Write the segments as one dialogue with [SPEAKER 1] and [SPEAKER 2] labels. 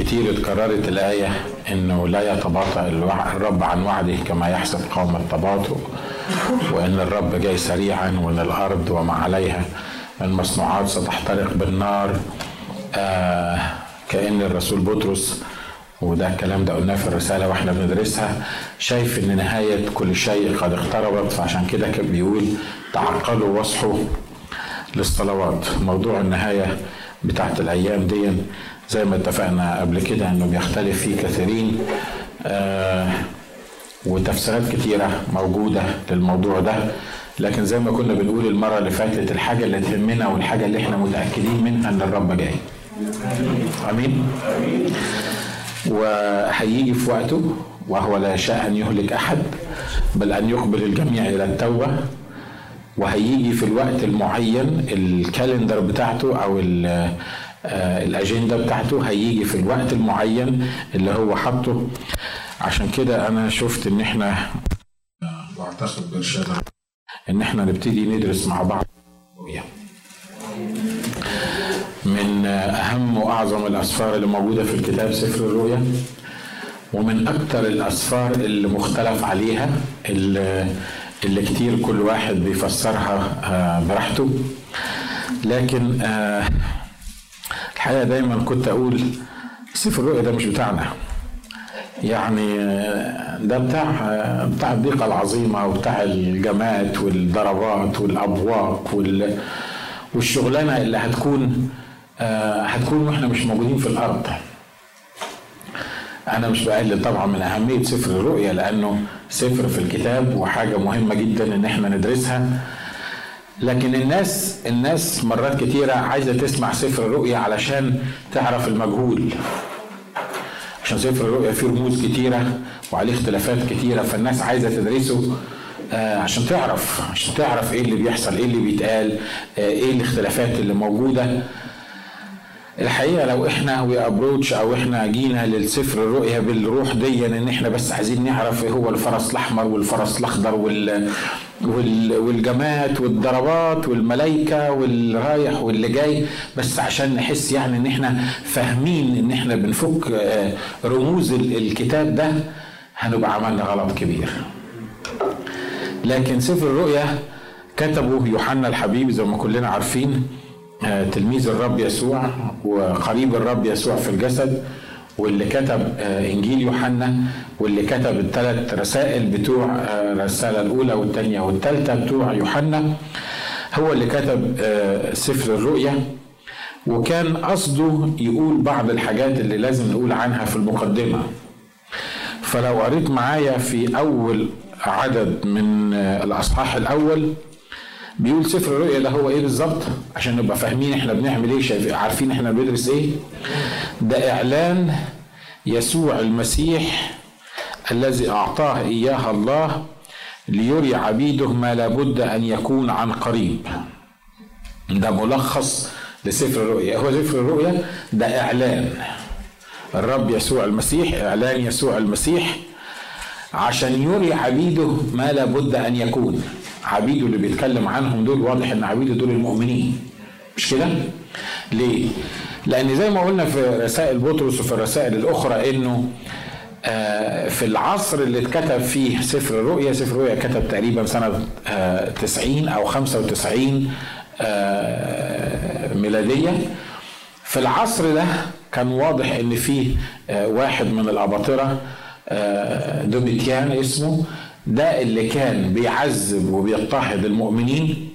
[SPEAKER 1] كتير اتكررت الآية إنه لا يتباطأ الرب عن وعده كما يحسب قوم التباطؤ وإن الرب جاي سريعا وإن الأرض وما عليها. المصنوعات ستحترق بالنار. آه كأن الرسول بطرس وده الكلام ده قلناه في الرسالة وإحنا بندرسها شايف إن نهاية كل شيء قد اقتربت فعشان كده كان بيقول تعقلوا واصحوا للصلوات. موضوع النهاية بتاعت الأيام دي زي ما اتفقنا قبل كده انه بيختلف فيه كثيرين آه وتفسيرات كتيرة موجودة للموضوع ده. لكن زي ما كنا بنقول المرة اللي فاتت الحاجة اللي تهمنا والحاجة اللي إحنا متأكدين منها إن الرب جاي. آمين. وهيجي في وقته وهو لا يشاء ان يهلك أحد بل أن يقبل الجميع إلى التوبة. وهيجي في الوقت المعين الكالندر بتاعته أو الأجندة بتاعته هيجي في الوقت المعين اللي هو حاطه. عشان كده أنا شفت إن إحنا بارشاد إن إحنا نبتدي ندرس مع بعض. من أهم وأعظم الأسفار اللي موجودة في الكتاب سفر الرؤيا ومن أكثر الأسفار اللي مختلف عليها اللي, اللي كتير كل واحد بيفسرها براحته. لكن الحقيقة دايما كنت أقول سفر الرؤيا ده مش بتاعنا. يعني ده بتاع بتاع الضيقة العظيمة وبتاع الجماد والضربات والأبواق وال والشغلانة اللي هتكون هتكون وإحنا مش موجودين في الأرض. أنا مش بقلل طبعا من أهمية سفر الرؤيا لأنه سفر في الكتاب وحاجة مهمة جدا إن إحنا ندرسها. لكن الناس الناس مرات كتيرة عايزة تسمع سفر الرؤيا علشان تعرف المجهول. عشان سفر الرؤيا فيه رموز كتيرة وعليه اختلافات كتيرة فالناس عايزة تدرسه آه عشان تعرف عشان تعرف إيه اللي بيحصل إيه اللي بيتقال آه إيه الاختلافات اللي موجودة. الحقيقة لو إحنا وي ابروتش أو إحنا جينا للسفر الرؤيا بالروح دي إن إحنا بس عايزين نعرف إيه هو الفرس الأحمر والفرس الأخضر وال والجماد والضربات والملائكة والرايح واللي جاي بس عشان نحس يعني إن إحنا فاهمين إن إحنا بنفك رموز الكتاب ده هنبقى عملنا غلط كبير. لكن سفر الرؤيا كتبه يوحنا الحبيب زي ما كلنا عارفين تلميذ الرب يسوع وقريب الرب يسوع في الجسد واللي كتب إنجيل يوحنا واللي كتب الثلاث رسائل بتوع الرسالة الأولى والثانيه والثالثه بتوع يوحنا هو اللي كتب سفر الرؤيا. وكان قصده يقول بعض الحاجات اللي لازم نقول عنها في المقدمة. فلو قريت معايا في أول عدد من الأصحاح الأول بيقول سفر الرؤيا ده هو إيه بالظبط؟ عشان نبقى فاهمين إحنا بنعمل إيه عارفين إحنا بندرس إيه. ده إعلان يسوع المسيح الذي أعطاه إياها الله ليري عبيده ما لابد أن يكون عن قريب. ده ملخص لسفر الرؤيا. هو سفر الرؤيا ده إعلان. الرب يسوع المسيح إعلان يسوع المسيح عشان يري عبيده ما لابد أن يكون. عبيده اللي بيتكلم عنهم دول واضح إن عبيده دول المؤمنين. مش كده؟ ليه؟ لأن زي ما قلنا في رسائل بطرس وفي الرسائل الأخرى إنه آه في العصر اللي اتكتب فيه سفر الرؤيا سفر الرؤيا كتب تقريبا سنة آه 90 أو 95 آه ميلادية. في العصر ده كان واضح إن فيه واحد من الأباطرة دوميتيان اسمه ده اللي كان بيعذب وبيضطهد المؤمنين.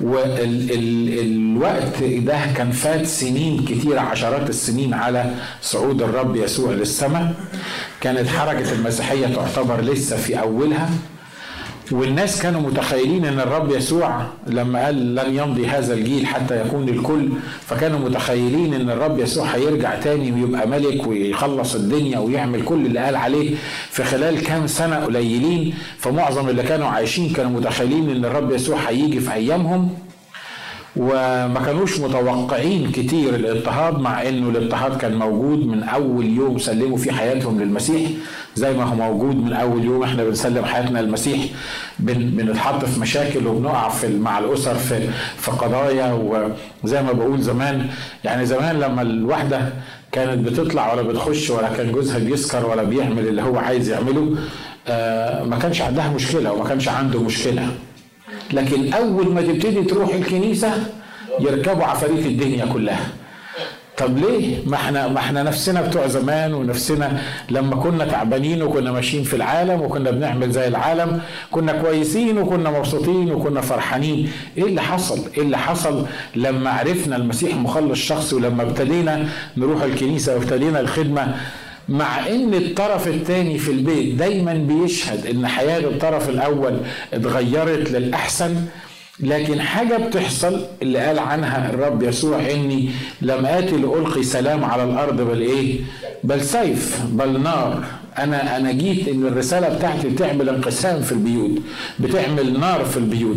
[SPEAKER 1] والوقت ده كان فات سنين كتيرة عشرات السنين على صعود الرب يسوع للسماء. كانت حركة المسيحية تعتبر لسه في أولها. والناس كانوا متخيلين إن الرب يسوع لما قال لن يمضي هذا الجيل حتى يكون الكل فكانوا متخيلين إن الرب يسوع هيرجع تاني ويبقى ملك ويخلص الدنيا ويعمل كل اللي قال عليه في خلال كام سنة قليلين. فمعظم اللي كانوا عايشين كانوا متخيلين إن الرب يسوع هيجي في أيامهم. وما كانوش متوقعين كتير الإضطهاد مع إنه الإضطهاد كان موجود من أول يوم سلموا فيه حياتهم للمسيح. زي ما هو موجود من أول يوم إحنا بنسلم حياتنا للمسيح بنتحط في مشاكل وبنقع في مع الأسر في في قضايا. وزي ما بقول زمان يعني زمان لما الواحده كانت بتطلع ولا بتخش ولا كان جوزها بيسكر ولا بيعمل اللي هو عايز يعمله آه، ما كانش عندها مشكلة وما كانش عنده مشكلة. لكن أول ما تبتدي تروح الكنيسة يركبوا عفاريت الدنيا كلها طب ليه؟ ما إحنا ما إحنا نفسنا بتوع زمان ونفسنا لما كنا تعبانين وكنا ماشيين في العالم وكنا بنعمل زي العالم كنا كويسين وكنا مبسوطين وكنا فرحانين، إيه اللي حصل؟ إيه اللي حصل لما عرفنا المسيح مخلص شخصي ولما ابتدينا نروح الكنيسة وابتدينا الخدمة مع إن الطرف الثاني في البيت دايما بيشهد إن حياة الطرف الأول اتغيرت للأحسن لكن حاجة بتحصل اللي قال عنها الرب يسوع إني لم آتي لألقي سلام على الأرض بل إيه؟ بل سيف بل نار. أنا أنا جيت إن الرسالة بتاعتي بتعمل انقسام في البيوت بتعمل نار في البيوت.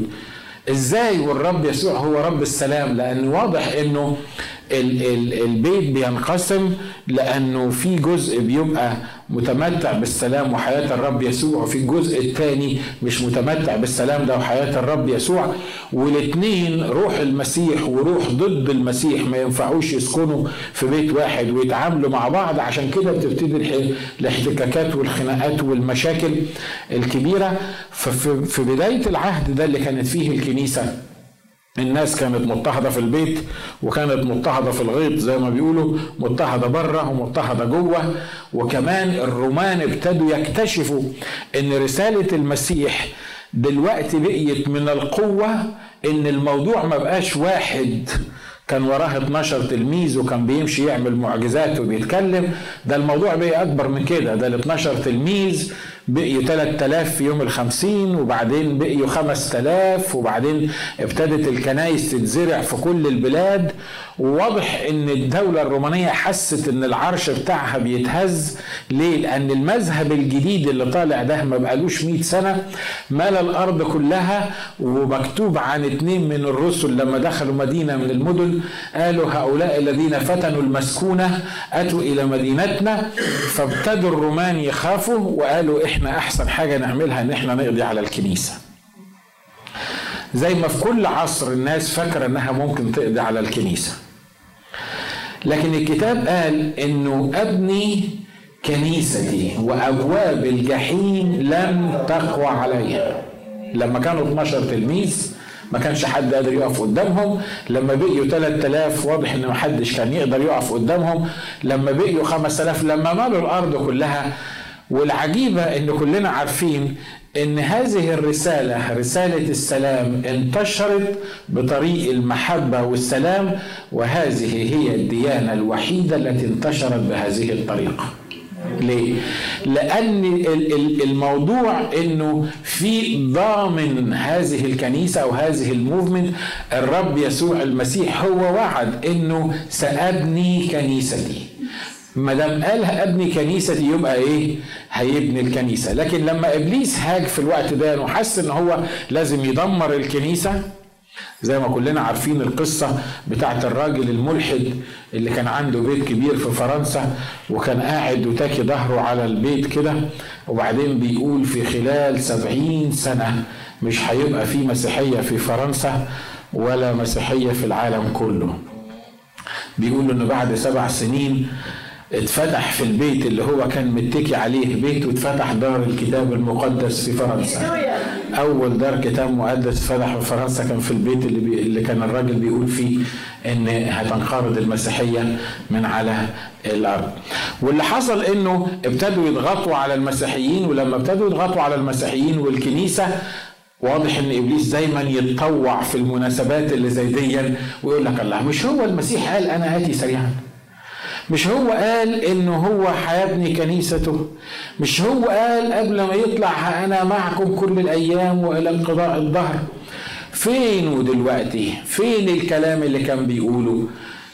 [SPEAKER 1] إزاي والرب يسوع هو رب السلام؟ لأن واضح إنه البيت بينقسم لأنه في جزء بيبقى متمتع بالسلام وحياة الرب يسوع وفي الجزء الثاني مش متمتع بالسلام ده وحياة الرب يسوع. والاثنين روح المسيح وروح ضد المسيح ما ينفعوش يسكنوا في بيت واحد ويتعاملوا مع بعض. عشان كده بتبتدي الاحتكاكات والخناقات والمشاكل الكبيرة. ففي بداية العهد ده اللي كانت فيه الكنيسة الناس كانت مضطهدة في البيت وكانت مضطهدة في الغيط زي ما بيقولوا مضطهدة بره ومضطهدة جوه. وكمان الرومان ابتدوا يكتشفوا إن رسالة المسيح دلوقتي بقيت من القوة إن الموضوع ما بقاش واحد. كان وراه 12 تلميذ وكان بيمشي يعمل معجزات وبيتكلم. ده الموضوع بقي أكبر من كده ده ال 12 تلميذ بقيوا 3000 في يوم الخمسين وبعدين بقيوا 5000 وبعدين ابتدت الكنايس تتزرع في كل البلاد. وواضح إن الدولة الرومانية حست إن العرش بتاعها بيتهز. ليه؟ لأن المذهب الجديد اللي طالع ده ما بقالوش 100 سنة مال الأرض كلها ومكتوب عن اتنين من الرسل لما دخلوا مدينة من المدن. قالوا هؤلاء الذين فتنوا المسكونة أتوا إلى مدينتنا. فابتدوا الرومان يخافوا وقالوا إحنا إحنا احسن حاجة نعملها ان إحنا نقضي على الكنيسة. زي ما في كل عصر الناس فاكرة انها ممكن تقضي على الكنيسة. لكن الكتاب قال انه ابني كنيستي وابواب الجحيم لم تقوى عليها لما كانوا 12 تلميذ ما كانش حد قادر يقف قدامهم. لما بقيوا 3000 واضح إن ما حدش كان يقدر يقف قدامهم. لما بقيوا 5000 لما مالوا الأرض كلها والعجيبة إن كلنا عارفين إن هذه الرسالة رسالة السلام انتشرت بطريق المحبة والسلام وهذه هي الديانة الوحيدة التي انتشرت بهذه الطريقة ليه؟ لأن الموضوع إنه في ضامن هذه الكنيسة أو هذه الموفمنت الرب يسوع المسيح هو وعد إنه سأبني كنيستي ما دام قال ابني كنيستي يبقى إيه؟ هيبني الكنيسة، لكن لما إبليس هاج في الوقت ده وحس إن هو لازم يدمر الكنيسة زي ما كلنا عارفين القصة بتاعت الراجل الملحد اللي كان عنده بيت كبير في فرنسا وكان قاعد وتاكي ظهره على البيت كده وبعدين بيقول في خلال سبعين سنة مش هيبقى في مسيحية في فرنسا ولا مسيحية في العالم كله بيقول إنه بعد سبع سنين اتفتح في البيت اللي هو كان متكي عليه بيته اتفتح دار الكتاب المقدس في فرنسا. أول دار كتاب مقدس فتح في فرنسا كان في البيت اللي, بي... اللي كان الراجل بيقول فيه إن هتنقرض المسيحية من على الأرض. واللي حصل إنه ابتدوا يضغطوا على المسيحيين ولما ابتدوا يضغطوا على المسيحيين والكنيسة واضح إن إبليس دايما يتطوع في المناسبات اللي زي دي ويقول لك الله مش هو المسيح قال أنا آتي سريعا؟ مش هو قال انه هو هيبني كنيسته؟ مش هو قال قبل ما يطلع أنا معكم كل الأيام وإلى انقضاء الظهر فين دلوقتي؟ فين الكلام اللي كان بيقوله؟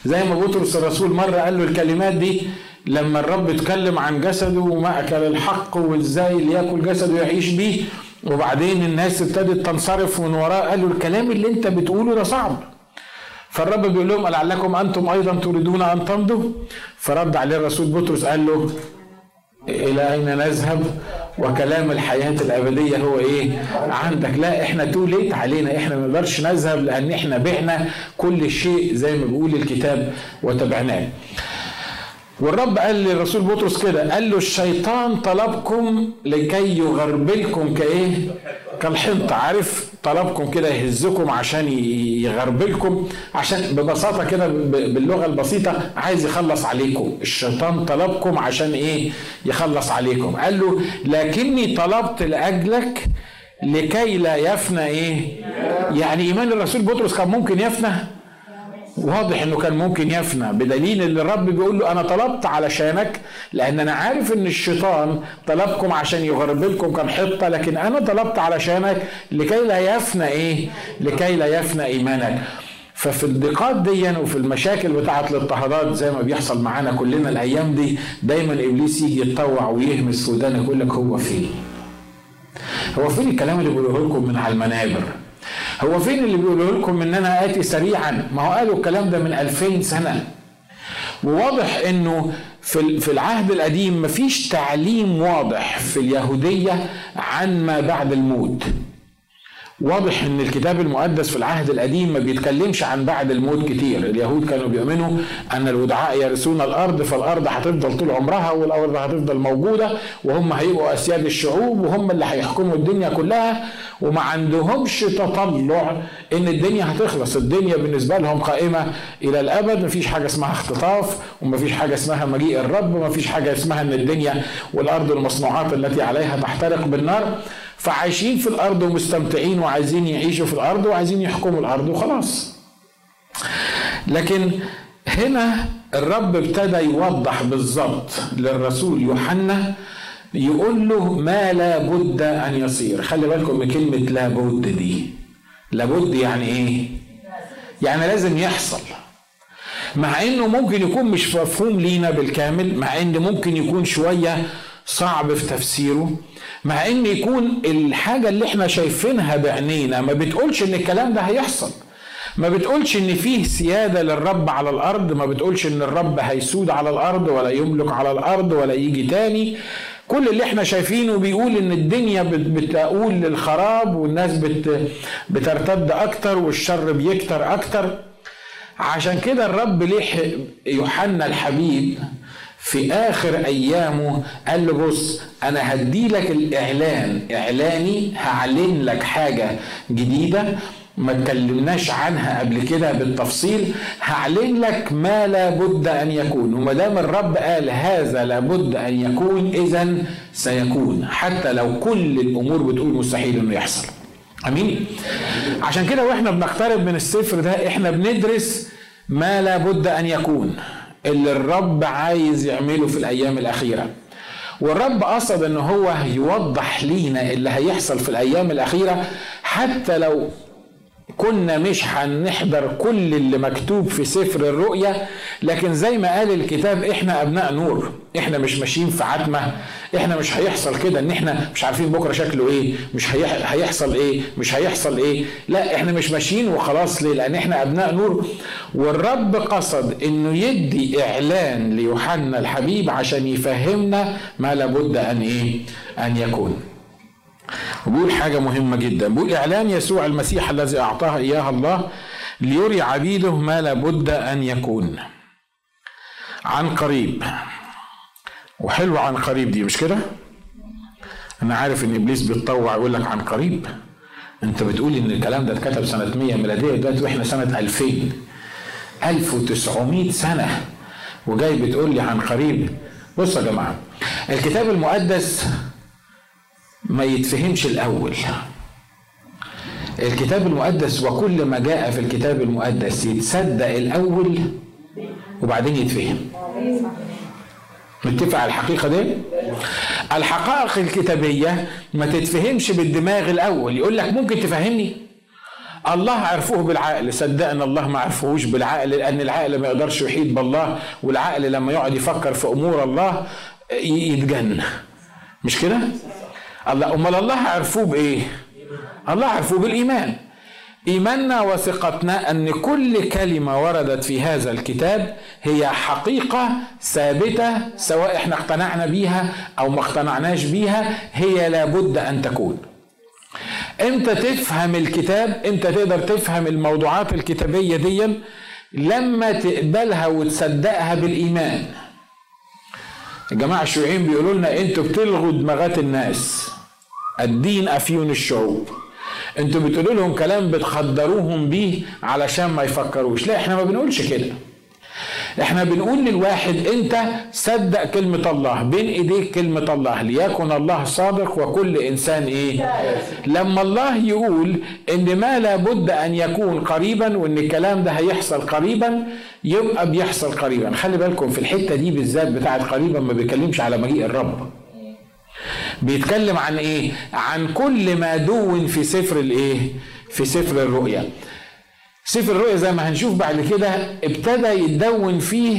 [SPEAKER 1] زي ما بطرس الرسول مرة قال له الكلمات دي لما الرب اتكلم عن جسده ومأكل الحق وإزاي اللي ياكل جسده يعيش بيه وبعدين الناس ابتدت تنصرف من وراه قال له الكلام اللي أنت بتقوله ده صعب. فالرب بيقول لهم لعلكم أنتم أيضا تريدون أن تمضوا؟ فرد عليه الرسول بطرس قال له إلى أين نذهب؟ وكلام الحياة الأبدية هو إيه؟ عندك. لا إحنا تو ليت علينا. إحنا ما نقدرش نذهب لأن إحنا بعنا كل شيء زي ما بيقول الكتاب وتبعناه. والرب قال للرسول بطرس كده قال له الشيطان طلبكم لكي يغربلكم كإيه؟ كالحنطة. عارف طلبكم كده يهزكم عشان يغربلكم عشان ببساطة كده باللغة البسيطة عايز يخلص عليكم. الشيطان طلبكم عشان إيه؟ يخلص عليكم. قال له لكني طلبت لأجلك لكي لا يفنى إيه؟ يعني إيمان الرسول بطرس كان ممكن يفنى؟ واضح إنه كان ممكن يفنى بدليل إن الرب بيقول له أنا طلبت علشانك لأن أنا عارف إن الشيطان طلبكم عشان يغربلكم كم حطة لكن أنا طلبت علشانك لكي لا يفنى إيه؟ لكي لا يفنى إيمانك. ففي الضيقات دي وفي المشاكل بتاعه الاضطهادات زي ما بيحصل معانا كلنا الأيام دي دايما إبليس يجي يتطوع ويهمس ودانك يقول لك هو فين؟ هو فين الكلام اللي بيقوله لكم من على المنابر؟ هو فين اللي بيقولوا لكم إن أنا آتي سريعا؟ ما هو قالوا الكلام ده من 2000 سنة. وواضح إنه في في العهد القديم مفيش تعليم واضح في اليهودية عن ما بعد الموت. واضح إن الكتاب المقدس في العهد القديم ما بيتكلمش عن بعد الموت كتير. اليهود كانوا بيؤمنوا أن الودعاء يرثون الأرض فالأرض هتفضل طول عمرها والأرض هتفضل موجودة وهم هيبقوا أسياد الشعوب وهم اللي هيحكموا الدنيا كلها وما عندهمش تطلع إن الدنيا هتخلص. الدنيا بالنسبة لهم قائمة إلى الأبد. مفيش حاجة اسمها اختطاف ومفيش حاجة اسمها مجيء الرب مفيش حاجة اسمها إن الدنيا والأرض المصنوعات التي عليها تحترق بالنار. فعايشين في الأرض ومستمتعين وعايزين يعيشوا في الأرض وعايزين يحكموا الأرض وخلاص. لكن هنا الرب ابتدى يوضح بالظبط للرسول يوحنا يقول له ما لا بد أن يصير. خلي بالكم من كلمة لابد دي. لابد يعني إيه؟ يعني لازم يحصل. مع إنه ممكن يكون مش مفهوم لينا بالكامل مع إنه ممكن يكون شوية صعب في تفسيره. مع إن يكون الحاجة اللي إحنا شايفينها بعينينا ما بتقولش إن الكلام ده هيحصل. ما بتقولش إن فيه سيادة للرب على الأرض ما بتقولش إن الرب هيسود على الأرض ولا يملك على الأرض ولا يجي تاني. كل اللي إحنا شايفينه بيقول إن الدنيا بتقول للخراب والناس بت بترتد أكتر والشر بيكتر أكتر. عشان كده الرب لحق يوحنا الحبيب في آخر أيامه قال له بص أنا هدي لك الإعلان إعلاني هعلن لك حاجة جديدة ما اتكلمناش عنها قبل كده بالتفصيل هعلن لك ما لابد أن يكون. وما دام الرب قال هذا لابد أن يكون اذا سيكون حتى لو كل الأمور بتقول مستحيل إنه يحصل. أمين؟ عشان كده وإحنا بنقترب من السفر ده إحنا بندرس ما لابد أن يكون. اللي الرب عايز يعمله في الأيام الأخيرة. والرب قصد إن هو يوضح لينا اللي هيحصل في الأيام الأخيرة حتى لو كنا مش هنحضر كل اللي مكتوب في سفر الرؤيا لكن زي ما قال الكتاب إحنا أبناء نور إحنا مش ماشيين في عتمة إحنا مش هيحصل كده إن إحنا مش عارفين بكرة شكله إيه مش هيحصل إيه مش هيحصل إيه. لا إحنا مش ماشيين وخلاص ليه؟ لأن إحنا أبناء نور. والرب قصد إنه يدي إعلان ليوحنا الحبيب عشان يفهمنا ما لابد أن إيه؟ أن يكون. بيقول حاجة مهمة جدا. بيقول إعلان يسوع المسيح الذي أعطاه إياها الله ليري عبيده ما لابد أن يكون. عن قريب. وحلو عن قريب دي مش كده؟ أنا عارف إن إبليس بيتطوع يقول لك عن قريب. أنت بتقول إن الكلام ده اتكتب سنة 100 ميلادية دلوقتي وإحنا سنة 2000 1900 سنة. وجاي بتقول لي عن قريب. بصوا يا جماعة الكتاب المقدس ما يتفهمش الأول. الكتاب المقدس وكل ما جاء في الكتاب المقدس يتصدق الأول وبعدين يتفهم. متفق على الحقيقة دي؟ الحقائق الكتابية ما تتفهمش بالدماغ الأول. يقول لك ممكن تفهمني؟ الله عرفوه بالعقل. صدقنا الله ما عرفوهوش بالعقل لأن العقل ما يقدرش يحيط بالله والعقل لما يقعد يفكر في أمور الله يتجن مش كده؟ الله أمال الله عرفوه بإيه؟ الله عرفوه بالإيمان. إيماننا وثقتنا أن كل كلمة وردت في هذا الكتاب هي حقيقة ثابتة سواء إحنا اقتنعنا بيها أو ما اقتنعناش بيها هي لابد أن تكون. إمتى تفهم الكتاب؟ إمتى تقدر تفهم الموضوعات الكتابية دي؟ لما تقبلها وتصدقها بالإيمان. الجماعه الشيوعيين بيقولوا لنا أنتوا بتلغوا دماغات الناس. الدين أفيون الشعوب. أنتوا بتقولوا لهم كلام بتخدروهم بيه علشان ما يفكروش. لا إحنا ما بنقولش كده. إحنا بنقول للواحد انت صدق كلمة الله بين ايديك كلمة الله ليكن الله صادق وكل انسان إيه؟ لما الله يقول ان ما لابد ان يكون قريبا وان الكلام ده هيحصل قريبا يبقى بيحصل قريبا. خلي بالكم في الحتة دي بالذات بتاعت قريبا ما بيتكلمش على مجيء الرب. بيتكلم عن إيه؟ عن كل ما دون في سفر الإيه؟ في سفر الرؤيا. سفر الرؤيا زي ما هنشوف بعد كده ابتدى يتدون فيه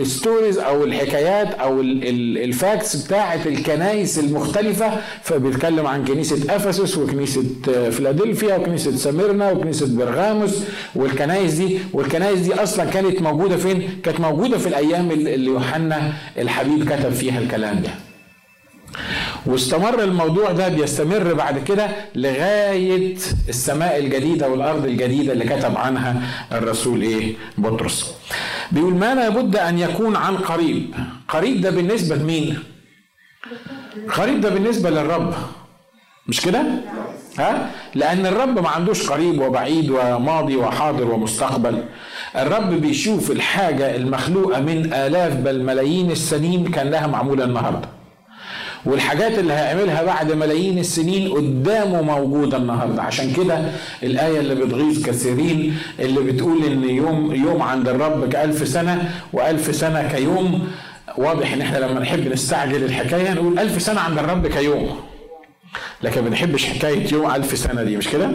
[SPEAKER 1] ال stories أو الحكايات أو ال facts بتاعة الكنائس المختلفة. فبيتكلم عن كنيسة أفسس وكنيسة فيلادلفيا وكنيسة سميرنا وكنيسة برغاموس والكنائس دي. والكنائس دي أصلا كانت موجودة فين؟ كانت موجودة في الأيام اللي يوحنا الحبيب كتب فيها الكلام ده. واستمر الموضوع ده بيستمر بعد كده لغاية السماء الجديدة والأرض الجديدة اللي كتب عنها الرسول إيه؟ بطرس. بيقول ما لابد أن يكون عن قريب. قريب ده بالنسبة لمين؟ قريب ده بالنسبة للرب. مش كده؟ ها؟ لأن الرب ما عندوش قريب وبعيد وماضي وحاضر ومستقبل. الرب بيشوف الحاجة المخلوقة من آلاف بل ملايين السنين كان لها معمولة النهارده. والحاجات اللي هيعملها بعد ملايين السنين قدامه موجودة النهاردة. عشان كده الآية اللي بتغيظ كثيرين اللي بتقول إن يوم يوم عند الرب كألف سنة وألف سنة كيوم. واضح إن إحنا لما نحب نستعجل الحكاية نقول ألف سنة عند الرب كيوم. لكن ما بنحبش حكاية يوم ألف سنة دي مش كده؟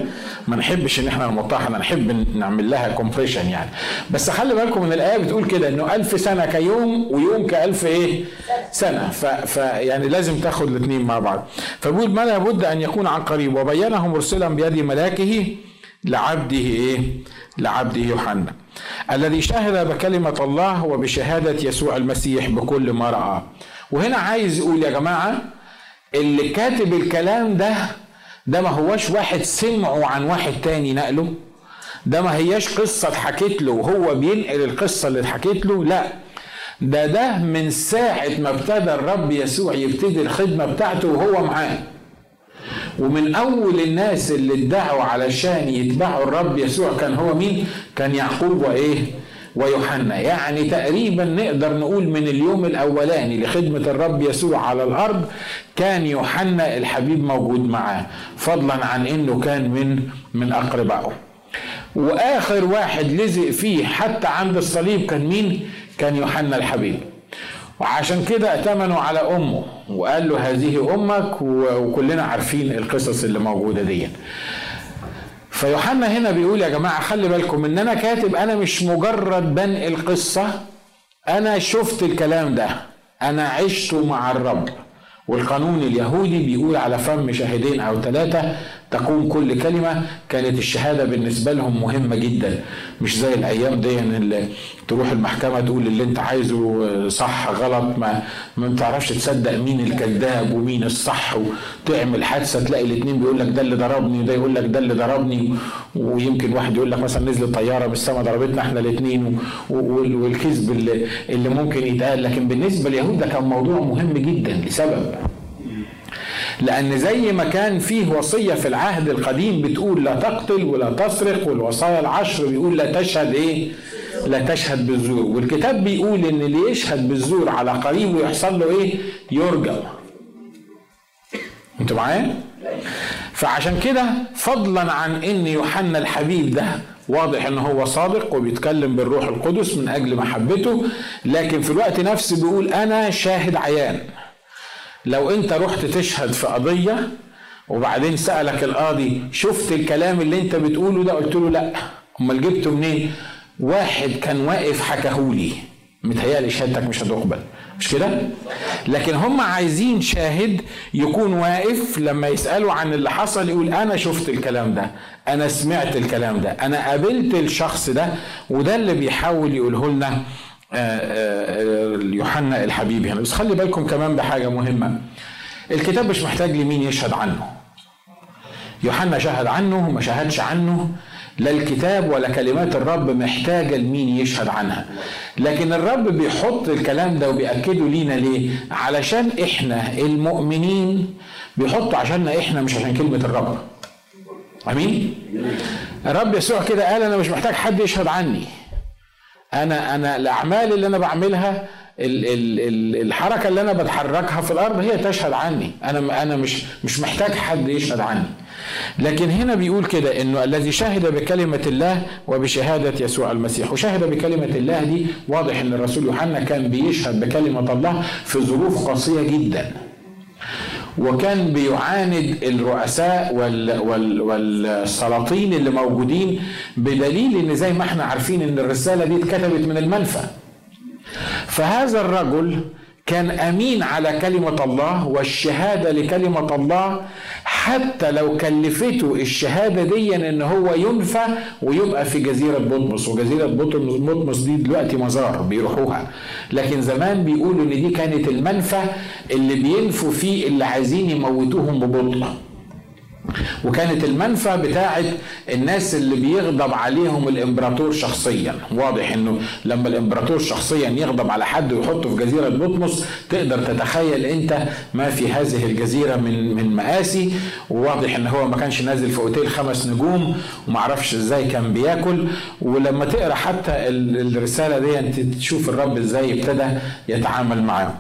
[SPEAKER 1] ما نحبش إن إحنا نمطها نحب نعمل لها compression يعني بس خلي بالكم إن الآية بتقول كده إنه ألف سنة كيوم ويوم كألف إيه؟ سنة ف, ف يعني لازم تاخد الاثنين مع بعض فبيقول ما لابد أن يكون عن قريب وبينه مرسلا بيد ملاكه لعبده إيه؟ لعبده يوحنا الذي شهد بكلمة الله وبشهادة يسوع المسيح بكل ما رأى وهنا عايز يقول يا جماعة اللي كاتب الكلام ده ده ما هوش واحد سمعه عن واحد تاني نقله ده ما هياش قصة اتحكت له وهو بينقل القصة اللي اتحكت له لا ده ده من ساعة ما ابتدى الرب يسوع يبتدي الخدمة بتاعته وهو معاه ومن أول الناس اللي ادعوا علشان يتبعوا الرب يسوع كان هو مين؟ كان يعقوب وإيه؟ ويوحنا. يعني تقريبا نقدر نقول من اليوم الأولاني لخدمة الرب يسوع على الأرض كان يوحنا الحبيب موجود معاه فضلا عن إنه كان من من أقربائه. وآخر واحد لزق فيه حتى عند الصليب كان مين؟ كان يوحنا الحبيب. وعشان كده اتمنوا على أمه وقال له هذه أمك وكلنا عارفين القصص اللي موجودة دي. فيوحنا هنا بيقول يا جماعة خلي بالكم إن أنا كاتب أنا مش مجرد بنقل قصه أنا شفت الكلام ده أنا عشت مع الرب. والقانون اليهودي بيقول على فم شاهدين أو ثلاثة تقوم كل كلمة كانت الشهادة بالنسبة لهم مهمة جدا. مش زي الأيام دي اللي تروح المحكمة تقول اللي أنت عايزه صح غلط ما ما بتعرفش تصدق مين الكذاب ومين الصح. وتعمل حادثة تلاقي الاثنين بيقول لك ده اللي ضربني وده يقول لك ده اللي ضربني. ويمكن واحد يقول لك مثلا نزلت طيارة من السماء ضربتنا إحنا الاثنين والكذب اللي, اللي ممكن يتقال. لكن بالنسبة لليهود ده كان موضوع مهم جدا لسبب. لأن زي ما كان فيه وصية في العهد القديم بتقول لا تقتل ولا تسرق والوصايا العشر بيقول لا تشهد إيه؟ لا تشهد بالزور والكتاب بيقول إن اللي يشهد بالزور على قريبه يحصل له إيه؟ يرجم أنتوا معايا؟ فعشان كده فضلا عن إن يوحنا الحبيب ده واضح إن هو صادق وبيتكلم بالروح القدس من أجل محبته لكن في الوقت نفسه بيقول أنا شاهد عيان لو انت رحت تشهد في قضية وبعدين سألك القاضي شفت الكلام اللي انت بتقوله ده؟ قلت له لا. امال جبته منين؟ واحد كان واقف حكاهولي متهيألي شهادتك مش هتقبل. مش كده؟ لكن هم عايزين شاهد يكون واقف لما يسألوا عن اللي حصل يقول أنا شفت الكلام ده. أنا سمعت الكلام ده. أنا قابلت الشخص ده وده اللي بيحاول يقوله لنا. يوحنا الحبيب هنا. بس خلي بالكم كمان بحاجة مهمة. الكتاب مش محتاج لمين يشهد عنه. يوحنا شهد عنه ما شهدش عنه. لا الكتاب ولا كلمات الرب محتاجة لمين يشهد عنها. لكن الرب بيحط الكلام ده وبيأكده لينا ليه؟ علشان إحنا المؤمنين بيحطه عشاننا إحنا مش عشان كلمة الرب. آمين؟ الرب يسوع كده قال أنا مش محتاج حد يشهد عني. أنا أنا الأعمال اللي أنا بعملها الحركة اللي أنا بتحركها في الأرض هي تشهد عني. أنا أنا مش مش محتاج حد يشهد عني. لكن هنا بيقول كده إنه الذي شهد بكلمة الله وبشهادة يسوع المسيح. وشهد بكلمة الله دي واضح إن الرسول يوحنا كان بيشهد بكلمة الله في ظروف قاسية جدا. وكان بيعاند الرؤساء وال وال والسلاطين اللي موجودين بدليل إن زي ما إحنا عارفين إن الرسالة دي اتكتبت من المنفى. فهذا الرجل كان أمين على كلمة الله والشهادة لكلمة الله. حتى لو كلفته الشهادة دي إن هو ينفى ويبقى في جزيرة بطمس. وجزيرة بطمس دي دلوقتي مزار بيروحوها. لكن زمان بيقولوا إن دي كانت المنفى اللي بينفوا فيه اللي عايزين يموتوهم ببطء. وكانت المنفى بتاعت الناس اللي بيغضب عليهم الإمبراطور شخصيا. واضح إنه لما الإمبراطور شخصيا يغضب على حد ويحطه في جزيرة بطمس تقدر تتخيل أنت ما في هذه الجزيرة من من مآسي. وواضح إن هو ما كانش نازل في أوتيل خمس نجوم ومعرفش إزاي كان بياكل. ولما تقرأ حتى الرسالة دي أنت تشوف الرب إزاي ابتدى يتعامل معاه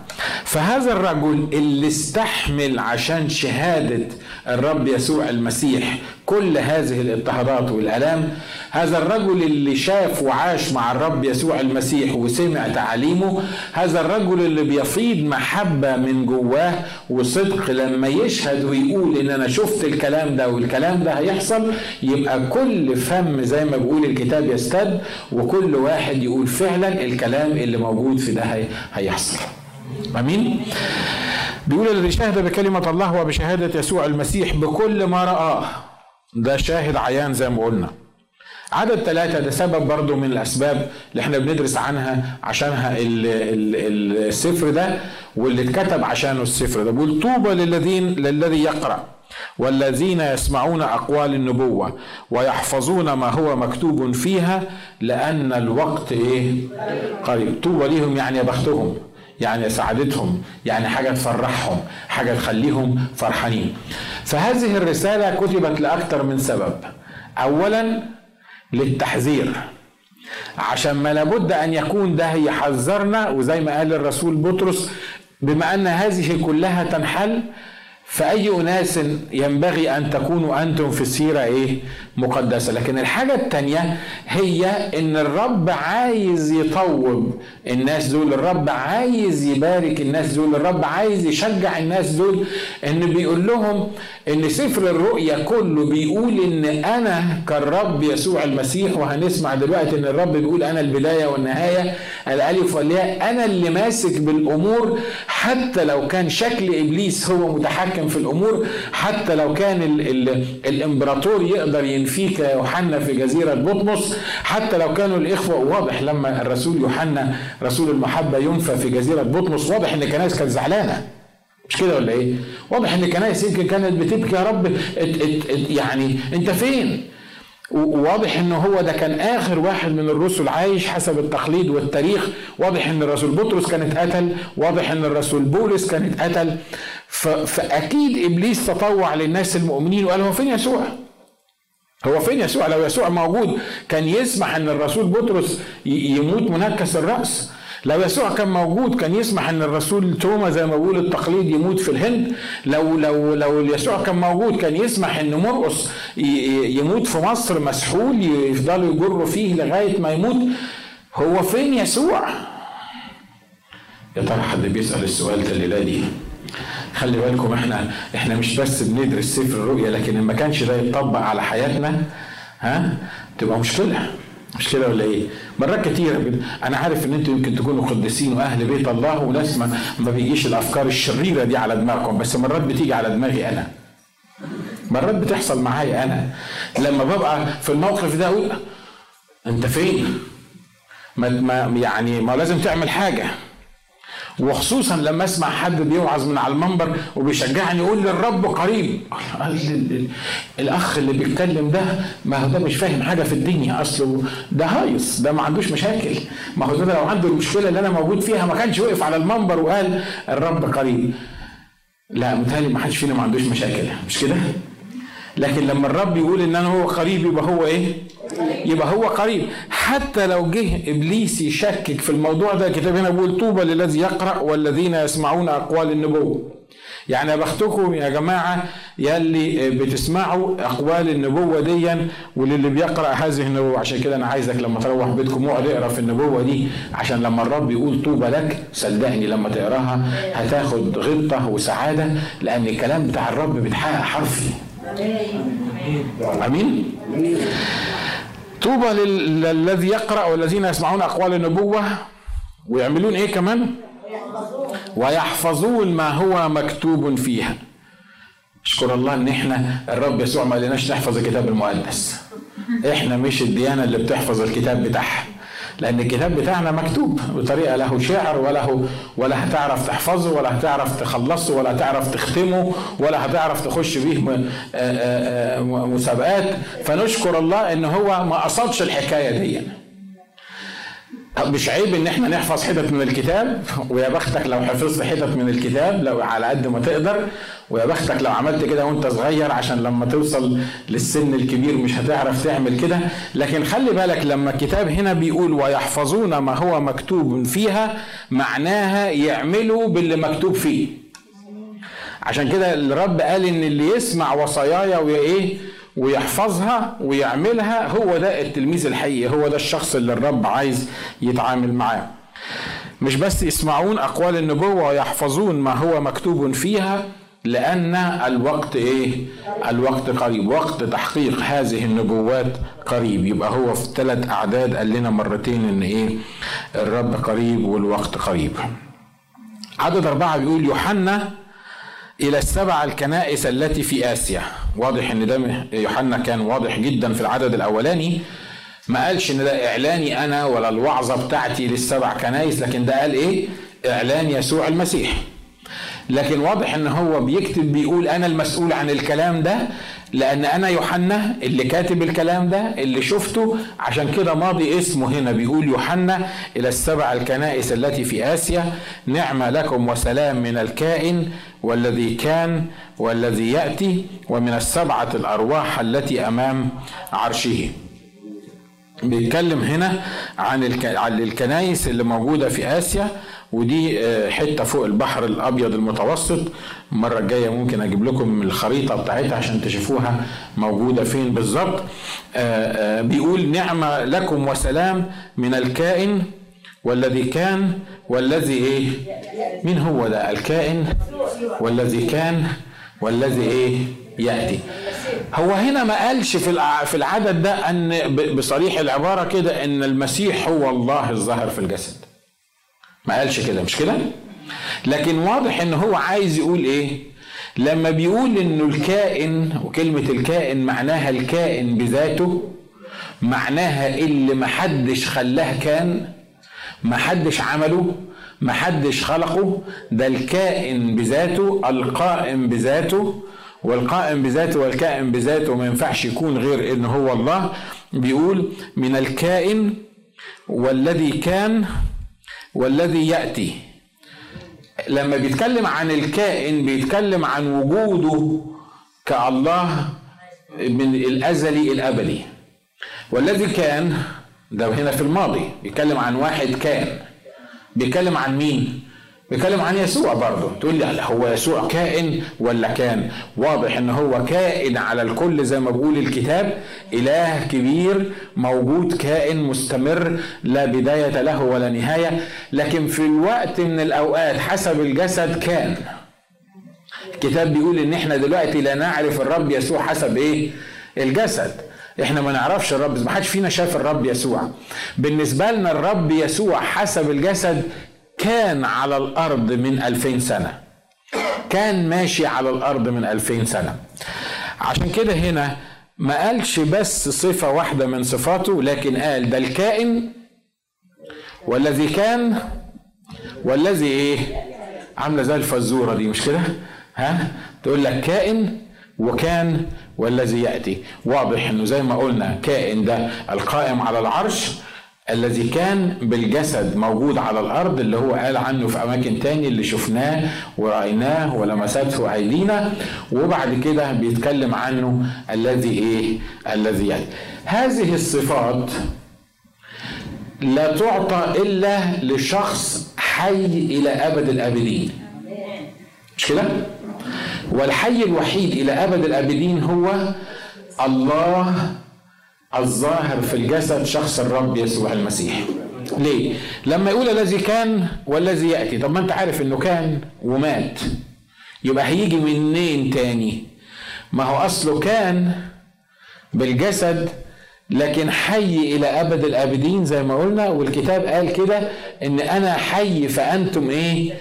[SPEAKER 1] فهذا الرجل اللي استحمل عشان شهادة الرب يسوع المسيح. كل هذه الاضطهادات والالام هذا الرجل اللي شاف وعاش مع الرب يسوع المسيح وسمع تعاليمه هذا الرجل اللي بيفيض محبة من جواه وصدق لما يشهد ويقول إن أنا شفت الكلام ده والكلام ده هيحصل يبقى كل فم زي ما بيقول الكتاب يستد وكل واحد يقول فعلا الكلام اللي موجود في ده هيحصل. آمين؟ بيقول الذي شهد بكلمة الله وبشهادة يسوع المسيح بكل ما رآه. ده شاهد عيان زي ما قلنا. عدد ثلاثة ده سبب برضو من الأسباب اللي إحنا بندرس عنها عشانها السفر ده واللي اتكتب عشانه السفر ده. بيقول طوبى للذين للذي يقرأ. والذين يسمعون أقوال النبوة ويحفظون ما هو مكتوب فيها لأن الوقت إيه؟ قريب. طوبى ليهم يعني يا بختهم. يعني سعادتهم يعني حاجة تفرحهم حاجة تخليهم فرحانين. فهذه الرسالة كتبت لأكثر من سبب. أولا للتحذير. عشان ما لابد أن يكون ده يحذرنا وزي ما قال الرسول بطرس بما أن هذه كلها تنحل فأي أناس ينبغي أن تكونوا أنتم في السيرة إيه؟ مقدسة. لكن الحاجة التانية هي إن الرب عايز يطوب الناس دول الرب عايز يبارك الناس دول الرب عايز يشجع الناس دول. إن بيقول لهم إن سفر الرؤيا كله بيقول إن أنا كالرب يسوع المسيح. وهنسمع دلوقتي إن الرب بيقول أنا البداية والنهاية. الألف والياء أنا اللي ماسك بالأمور حتى لو كان شكل إبليس هو متحكم في الأمور حتى لو كان ال ال الإمبراطور يقدر ينفيك يا يوحنا في جزيرة بطمس حتى لو كانوا الإخوة واضح لما الرسول يوحنا رسول المحبة ينفى في جزيرة بطمس واضح إن الكنائس كانت زعلانة مش كده ولا إيه؟ واضح إن الكنائس يمكن كانت بتبكي يا رب ات ات ات يعني أنت فين؟ وواضح إن هو ده كان آخر واحد من الرسل عايش حسب التقليد والتاريخ واضح إن الرسول بطرس كان اتقتل واضح إن الرسول بولس كان اتقتل فأكيد إبليس تطوع للناس المؤمنين وقال هو فين يسوع؟ هو فين يسوع؟ لو يسوع موجود كان يسمح إن الرسول بطرس يموت منكس الرأس. لو يسوع كان موجود كان يسمح إن الرسول توما زي ما بيقول التقليد يموت في الهند. لو لو لو يسوع كان موجود كان يسمح إن مرقص يموت في مصر مسحول يفضلوا يجروا فيه لغاية ما يموت. هو فين يسوع؟ يا ترى حد بيسأل السؤال ده الليلة دي خلي بالكم إحنا إحنا مش بس بندرس سفر الرؤيا لكن إن ما كانش ده يتطبق على حياتنا ها تبقى مشكلة مش كده ولا إيه؟ مرات كتيرة أنا عارف إن أنتوا يمكن تكونوا قديسين وأهل بيت الله وناس ما, ما بيجيش الأفكار الشريرة دي على دماغكم بس مرات بتيجي على دماغي أنا مرات بتحصل معايا أنا لما ببقى في الموقف ده أقول أنت فين؟ ما يعني ما لازم تعمل حاجة وخصوصا لما أسمع حد بيوعظ من على المنبر وبيشجعني يقول الرب قريب. الأخ اللي بيتكلم ده ما هو ده مش فاهم حاجة في الدنيا. أصله ده هايص ده ما عندوش مشاكل. ما هو ده لو عنده المشكلة اللي أنا موجود فيها ما كانش وقف على المنبر وقال الرب قريب. لا متهيألي ما حدش فينا ما عندوش مشاكل. مش كده؟ لكن لما الرب يقول إن أنا هو قريب يبقى هو إيه؟ يبقى هو قريب. حتى لو جه إبليس يشكك في الموضوع ده الكتاب هنا بيقول طوبى للذي يقرأ والذين يسمعون أقوال النبوة. يعني بختكم يا جماعة يلي بتسمعوا أقوال النبوة ديا وللي بيقرأ هذه النبوة. عشان كده أنا عايزك لما تروح بيتكم اقعد اقرأ في النبوة دي عشان لما الرب يقول طوبى لك صدقني لما تقراها هتاخد غبطة وسعادة لأن الكلام بتاع الرب بيتحقق حرفي. أمين. طوبى للذي يقرأ والذين يسمعون أقوال النبوة ويعملون إيه كمان؟ ويحفظون ما هو مكتوب فيها. أشكر الله إن إحنا الرب يسوع ما قالناش نحفظ الكتاب المقدس. إحنا مش الديانة اللي بتحفظ الكتاب بتاعها. لأن الكتاب بتاعنا مكتوب بطريقة له شعر وله ولا هتعرف تحفظه ولا هتعرف تخلصه ولا هتعرف تختمه ولا هتعرف تخش بيه مسابقات. فنشكر الله إن هو ما قصدش الحكاية دي. مش عيب إن إحنا نحفظ حتت من الكتاب. ويا بختك لو حفظت حتت من الكتاب لو على قد ما تقدر. ويا بختك لو عملت كده وأنت صغير عشان لما توصل للسن الكبير مش هتعرف تعمل كده. لكن خلي بالك لما الكتاب هنا بيقول ويحفظون ما هو مكتوب فيها معناها يعملوا باللي مكتوب فيه. عشان كده الرب قال إن اللي يسمع وصاياي وإيه؟ ويحفظها ويعملها هو ده التلميذ الحقيقي هو ده الشخص اللي الرب عايز يتعامل معاه مش بس يسمعون أقوال النبوة ويحفظون ما هو مكتوب فيها لأن الوقت إيه؟ الوقت قريب، وقت تحقيق هذه النبوات قريب، يبقى هو في ثلاث أعداد قال لنا مرتين إن إيه؟ الرب قريب والوقت قريب. عدد أربعة بيقول يوحنا إلى السبع الكنائس التي في آسيا، واضح إن ده يوحنا كان واضح جدا في العدد الأولاني ما قالش إن ده إعلاني أنا ولا الوعظة بتاعتي للسبع كنائس، لكن ده قال إيه؟ إعلان يسوع المسيح. لكن واضح إن هو بيكتب بيقول أنا المسؤول عن الكلام ده لأن أنا يوحنا اللي كاتب الكلام ده اللي شفته عشان كده ماضي اسمه هنا بيقول يوحنا إلى السبع الكنائس التي في آسيا. نعمه لكم وسلام من الكائن والذي كان والذي يأتي ومن السبعة الأرواح التي أمام عرشه. بيتكلم هنا عن الكنائس اللي موجودة في آسيا ودي حتة فوق البحر الأبيض المتوسط. المرة الجاية ممكن أجيب لكم الخريطة بتاعتها عشان تشوفوها موجودة فين بالظبط. بيقول نعمة لكم وسلام من الكائن والذي كان والذي إيه؟ مين هو ده؟ الكائن والذي كان والذي إيه؟ يأتي. هو هنا ما قالش في في العدد ده أن بصريح العبارة كده إن المسيح هو الله الظاهر في الجسد. ما قالش كده مش كده؟ لكن واضح إن هو عايز يقول إيه؟ لما بيقول انه الكائن وكلمة الكائن معناها الكائن بذاته معناها اللي محدش خلاه كان محدش عمله محدش خلقه ده الكائن بذاته القائم بذاته والقائم بذاته والكائن بذاته ما ينفعش يكون غير إن هو الله. بيقول من الكائن والذي كان والذي يأتي. لما بيتكلم عن الكائن بيتكلم عن وجوده كالله من الأزلي الابدي والذي كان ده هنا في الماضي بيتكلم عن واحد كان بيتكلم عن مين؟ بيتكلم عن يسوع برضه. تقول لي هو يسوع كائن ولا كان؟ واضح إن هو كائن على الكل زي ما بيقول الكتاب. إله كبير موجود كائن مستمر لا بداية له ولا نهاية. لكن في الوقت من الأوقات حسب الجسد كان. الكتاب بيقول إن إحنا دلوقتي لا نعرف الرب يسوع حسب إيه؟ الجسد. إحنا ما نعرفش الرب. ما حدش فينا شاف الرب يسوع. بالنسبة لنا الرب يسوع حسب الجسد كان على الأرض من ألفين سنة. كان ماشي على الأرض من ألفين سنة. عشان كده هنا ما قالش بس صفة واحدة من صفاته لكن قال ده الكائن والذي كان والذي إيه؟ عاملة زي الفزورة دي مش كده؟ ها؟ تقول لك كائن وكان والذي يأتي. واضح إنه زي ما قلنا كائن ده القائم على العرش الذي كان بالجسد موجود على الأرض اللي هو قال عنه في أماكن تاني اللي شفناه ورأيناه ولمسته أيدينا وبعد كده بيتكلم عنه الذي إيه؟ الذي ياتي هذه الصفات لا تعطى إلا لشخص حي إلى أبد الأبدين. مش كده؟ والحي الوحيد إلى أبد الأبدين هو الله الظاهر في الجسد شخص الرب يسوع المسيح. ليه؟ لما يقول الذي كان والذي يأتي. طب ما انت عارف انه كان ومات. يبقى هيجي منين تاني؟ ما هو أصله كان بالجسد لكن حي إلى أبد الأبدين زي ما قلنا والكتاب قال كده إن أنا حي فأنتم إيه؟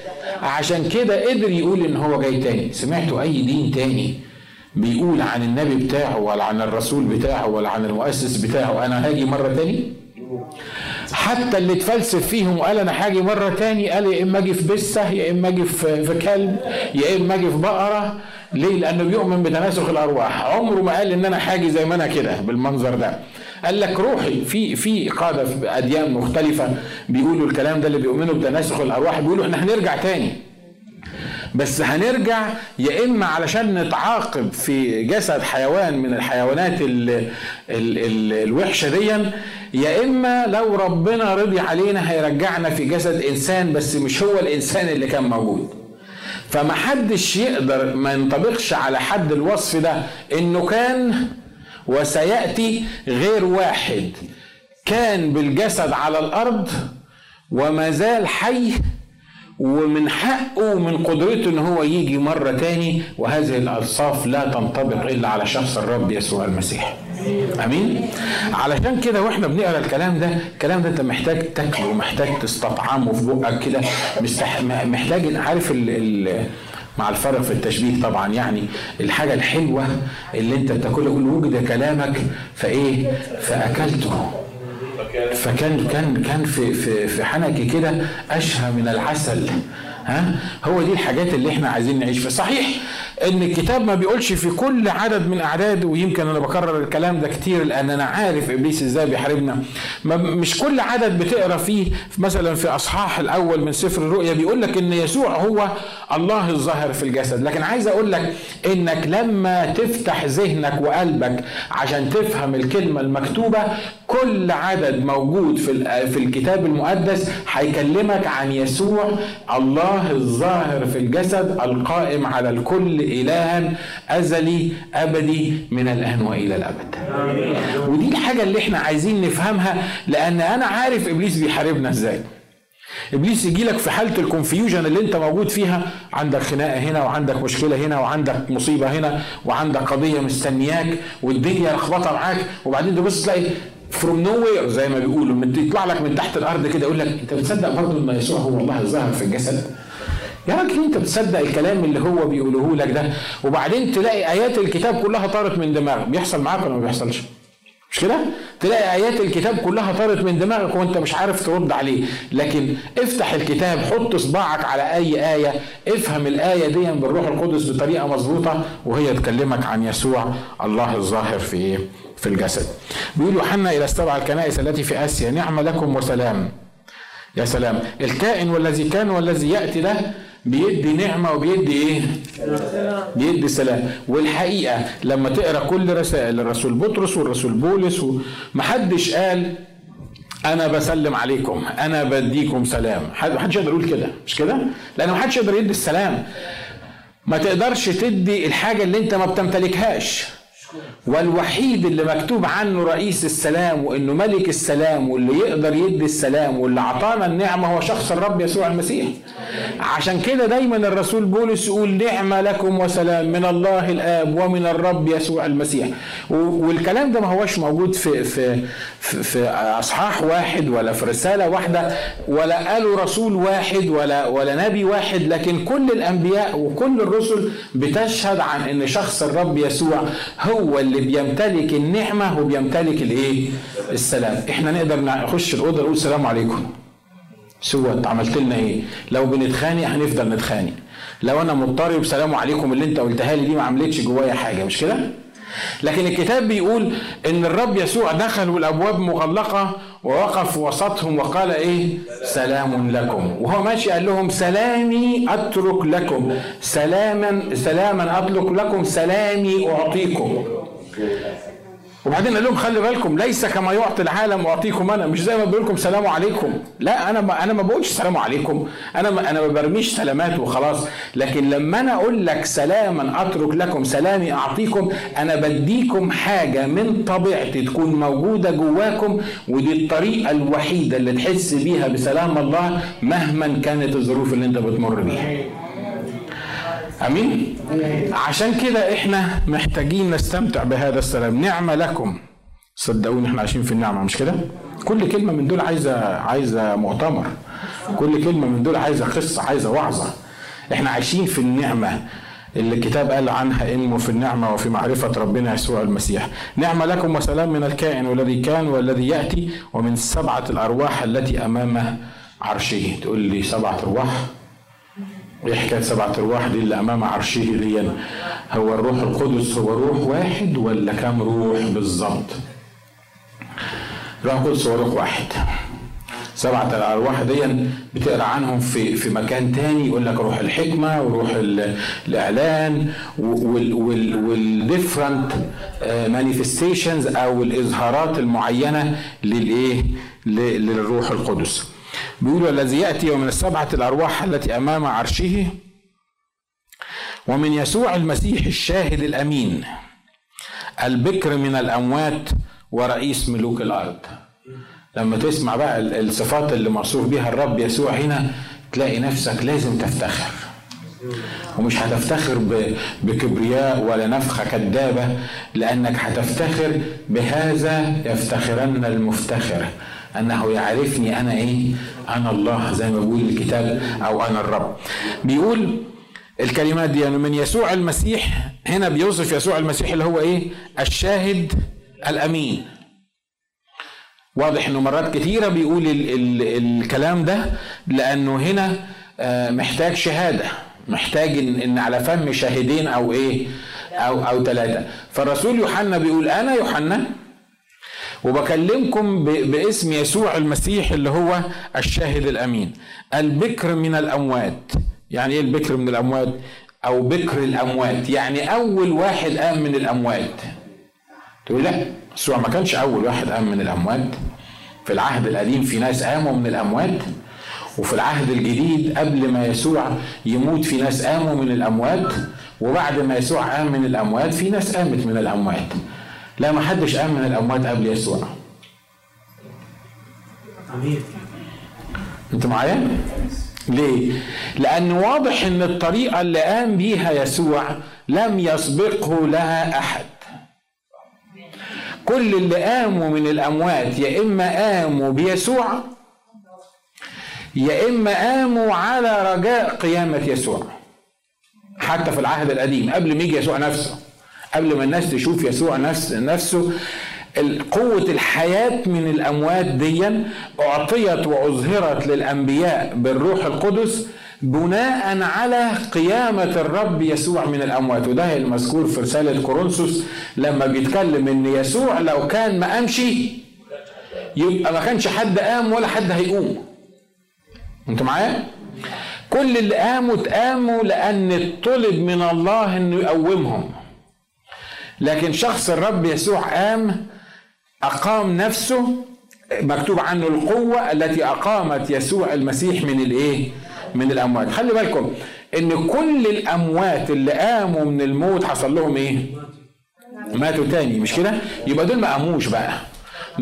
[SPEAKER 1] عشان كده قدر يقول إن هو جاي تاني. سمعتوا أي دين تاني؟ بيقول عن النبي بتاعه ولا عن الرسول بتاعه ولا عن المؤسس بتاعه أنا هاجي مرة تاني؟ حتى اللي اتفلسف فيهم وقال أنا هاجي مرة تاني قال يا إما أجي في بسة يا إما أجي في كلب يا إما أجي في بقرة. ليه؟ لأنه بيؤمن بتناسخ الأرواح. عمره ما قال إن أنا حاجي زي ما أنا كده بالمنظر ده. قال لك روحي في في قاده في أديان مختلفة بيقولوا الكلام ده اللي بيؤمنوا بتناسخ الأرواح بيقولوا إحنا هنرجع تاني. بس هنرجع يا إما علشان نتعاقب في جسد حيوان من الحيوانات ال ال ال الوحشة دي يا إما لو ربنا رضي علينا هيرجعنا في جسد إنسان بس مش هو الإنسان اللي كان موجود. فمحدش يقدر ما ينطبقش على حد الوصف ده إنه كان وسيأتي غير واحد كان بالجسد على الأرض وما زال حي ومن حقه ومن قدرته إن هو يجي مرة تاني وهذه الأوصاف لا تنطبق إلا على شخص الرب يسوع المسيح. آمين؟ علشان كده وإحنا بنقرأ الكلام ده الكلام ده أنت محتاج تاكله ومحتاج تستطعمه في بقك كده. محتاج عارف ال ال مع الفرق في التشبيه طبعا يعني الحاجة الحلوة اللي أنت بتاكلها يقول وجد كلامك فإيه؟ فأكلته. فكان كان كان في في في حنكي كده أشهى من العسل. ها؟ هو دي الحاجات اللي إحنا عايزين نعيش فيها. صحيح ان الكتاب ما بيقولش في كل عدد من اعداد ويمكن أنا بكرر الكلام ده كتير لأن أنا عارف ابليس إزاي بيحاربنا. مش كل عدد بتقرا فيه مثلا في اصحاح الأول من سفر الرؤيا بيقول لك إن يسوع هو الله الظاهر في الجسد. لكن عايز أقول لك إنك لما تفتح ذهنك وقلبك عشان تفهم الكلمة المكتوبة كل عدد موجود في في الكتاب المقدس هيكلمك عن يسوع الله الظاهر في الجسد القائم على الكل إلها أزلي أبدي من الآن وإلى الأبد. ودي الحاجة اللي إحنا عايزين نفهمها لأن أنا عارف إبليس بيحاربنا إزاي. إبليس يجي لك في حالة الكونفيوجن اللي أنت موجود فيها عندك خناقة هنا وعندك مشكلة هنا وعندك مصيبة هنا وعندك قضية مستنياك والدنيا لخبطة معاك وبعدين تبص تلاقي from nowhere زي ما بيقولوا يطلع لك من تحت الأرض كده يقول لك أنت بتصدق برضه إن يسوع هو الله الظاهر في الجسد؟ يا راجل أنت بتصدق الكلام اللي هو بيقوله لك ده؟ وبعدين تلاقي آيات الكتاب كلها طارت من دماغك. بيحصل معاك ولا ما بيحصلش؟ مش كده؟ تلاقي آيات الكتاب كلها طارت من دماغك وأنت مش عارف ترد عليه، لكن افتح الكتاب حط صباعك على أي آية، افهم الآية دي بالروح القدس بطريقة مظبوطة وهي تكلمك عن يسوع الله الظاهر في إيه؟ في الجسد. بيقول يوحنا إلى السبع الكنائس التي في آسيا نعم لكم وسلام. يا سلام، الكائن والذي كان والذي يأتي ده بيدي نعمة وبيدي إيه؟ بيدي سلام. والحقيقة لما تقرأ كل رسائل الرسول بطرس والرسول بولس محدش قال أنا بسلم عليكم أنا بديكم سلام. محدش يقدر يقول كده. مش كده؟ لأن محدش يقدر يدي السلام. ما تقدرش تدي الحاجة اللي أنت ما بتمتلكهاش. والوحيد اللي مكتوب عنه رئيس السلام وإنه ملك السلام واللي يقدر يدي السلام واللي أعطانا النعمة هو شخص الرب يسوع المسيح. عشان كده دايما الرسول بولس يقول نعمة لكم وسلام من الله الآب ومن الرب يسوع المسيح. والكلام ده ما هوش موجود في في في, في أصحاح واحد ولا في رسالة واحدة ولا قالوا رسول واحد ولا ولا نبي واحد لكن كل الأنبياء وكل الرسل بتشهد عن إن شخص الرب يسوع هو اللي بيمتلك النعمة وبيمتلك الايه؟ السلام. إحنا نقدر نخش الأوضة نقول السلام عليكم. سوى عملت لنا إيه؟ لو بنتخانق هنفضل نتخانق. لو أنا مضطرب سلام عليكم اللي انت قلتها لي دي ما عملتش جوايا حاجة مش كده؟ لكن الكتاب بيقول إن الرب يسوع دخل والأبواب مغلقة ووقف وسطهم وقال إيه؟ سلام لكم. وهو ماشي قال لهم سلامي أترك لكم. سلاما سلاما أترك لكم. سلامي أعطيكم. وبعدين قال لهم خلي بالكم ليس كما يعطي العالم اعطيكم أنا مش زي ما بقول لكم سلام عليكم. لا أنا ما أنا ما بقولش سلام عليكم. أنا ما أنا ما برميش سلامات وخلاص. لكن لما أنا أقول لك سلاما أترك لكم سلامي أعطيكم أنا بديكم حاجة من طبيعتي تكون موجودة جواكم ودي الطريقة الوحيدة اللي تحس بيها بسلام الله مهما كانت الظروف اللي أنت بتمر بيها. أمين. عشان كده إحنا محتاجين نستمتع بهذا السلام. نعمه لكم. صدقوني إحنا عايشين في النعمة مش كده؟ كل كلمة من دول عايزة عايزة مؤتمر. كل كلمة من دول عايزة قصة عايزة وعظة. إحنا عايشين في النعمة. اللي الكتاب قال عنها انموا في النعمة وفي معرفة ربنا يسوع المسيح. نعمة لكم وسلام من الكائن والذي كان والذي يأتي ومن سبعة الأرواح التي أمام عرشه. تقول لي سبعة أرواح؟ إيه حكايه سبعة أرواح دي اللي أمام عرشه دي هو الروح القدس هو روح واحد ولا كم روح بالظبط الروح القدس هو روح واحد سبعة الأرواح دي بتقرأ عنهم في في مكان تاني يقول لك روح الحكمة وروح الإعلان وال different manifestations أو الإظهارات المعينة للإيه؟ للروح القدس. بيقول الذي يأتي ومن السبعة الأرواح التي أمام عرشه ومن يسوع المسيح الشاهد الأمين البكر من الأموات ورئيس ملوك الأرض. لما تسمع بقى الصفات اللي موصوف بها الرب يسوع هنا تلاقي نفسك لازم تفتخر. ومش هتفتخر بكبرياء ولا نفخة كذابة لأنك هتفتخر بهذا يفتخرن المفتخر. أنه يعرفني أنا إيه؟ أنا الله زي ما بيقول الكتاب أو أنا الرب. بيقول الكلمات دي يعني من يسوع المسيح هنا بيوصف يسوع المسيح اللي هو إيه؟ الشاهد الأمين. واضح إنه مرات كثيره بيقول ال ال الكلام ده لأنه هنا آه، محتاج شهادة. محتاج ان, إن على فم شاهدين أو إيه؟ أو أو ثلاثة فالرسول يوحنا بيقول أنا يوحنا. وبكلمكم باسم يسوع المسيح اللي هو الشاهد الأمين. البكر من الأموات. يعني إيه البكر من الأموات؟ أو بكر الأموات. يعني أول واحد قام من الأموات. تقول لا يسوع ما كانش أول واحد قام من الأموات. في العهد القديم في ناس قاموا من الأموات. وفي العهد الجديد قبل ما يسوع يموت في ناس قاموا من الأموات وبعد ما يسوع قام من الأموات في ناس قامت من الأموات. لا ما حدش قام من الأموات قبل يسوع. آمين. أنت معايا؟ ليه؟ لأن واضح إن الطريقة اللي قام بيها يسوع لم يسبقه لها أحد. كل اللي قاموا من الأموات يا إما قاموا بيسوع يا إما قاموا على رجاء قيامة يسوع. حتى في العهد القديم قبل ما يجي يسوع نفسه قبل ما الناس تشوف يسوع نفس نفسه قوة الحياة من الأموات دي أعطيت وأظهرت للأنبياء بالروح القدس بناء على قيامة الرب يسوع من الأموات. وده المذكور في رسالة كورنثوس لما بيتكلم إن يسوع لو كان ما قامش يبقى ما كانش حد قام ولا حد هيقوم. أنتوا معايا؟ كل اللي قاموا اتقاموا لأن طلب من الله إنه يقومهم لكن شخص الرب يسوع قام أقام نفسه مكتوب عنه القوة التي أقامت يسوع المسيح من الإيه؟ من الأموات خلي بالكم إن كل الأموات اللي قاموا من الموت حصل لهم إيه؟ ماتوا تاني مش كده يبقى دول ما قاموش بقى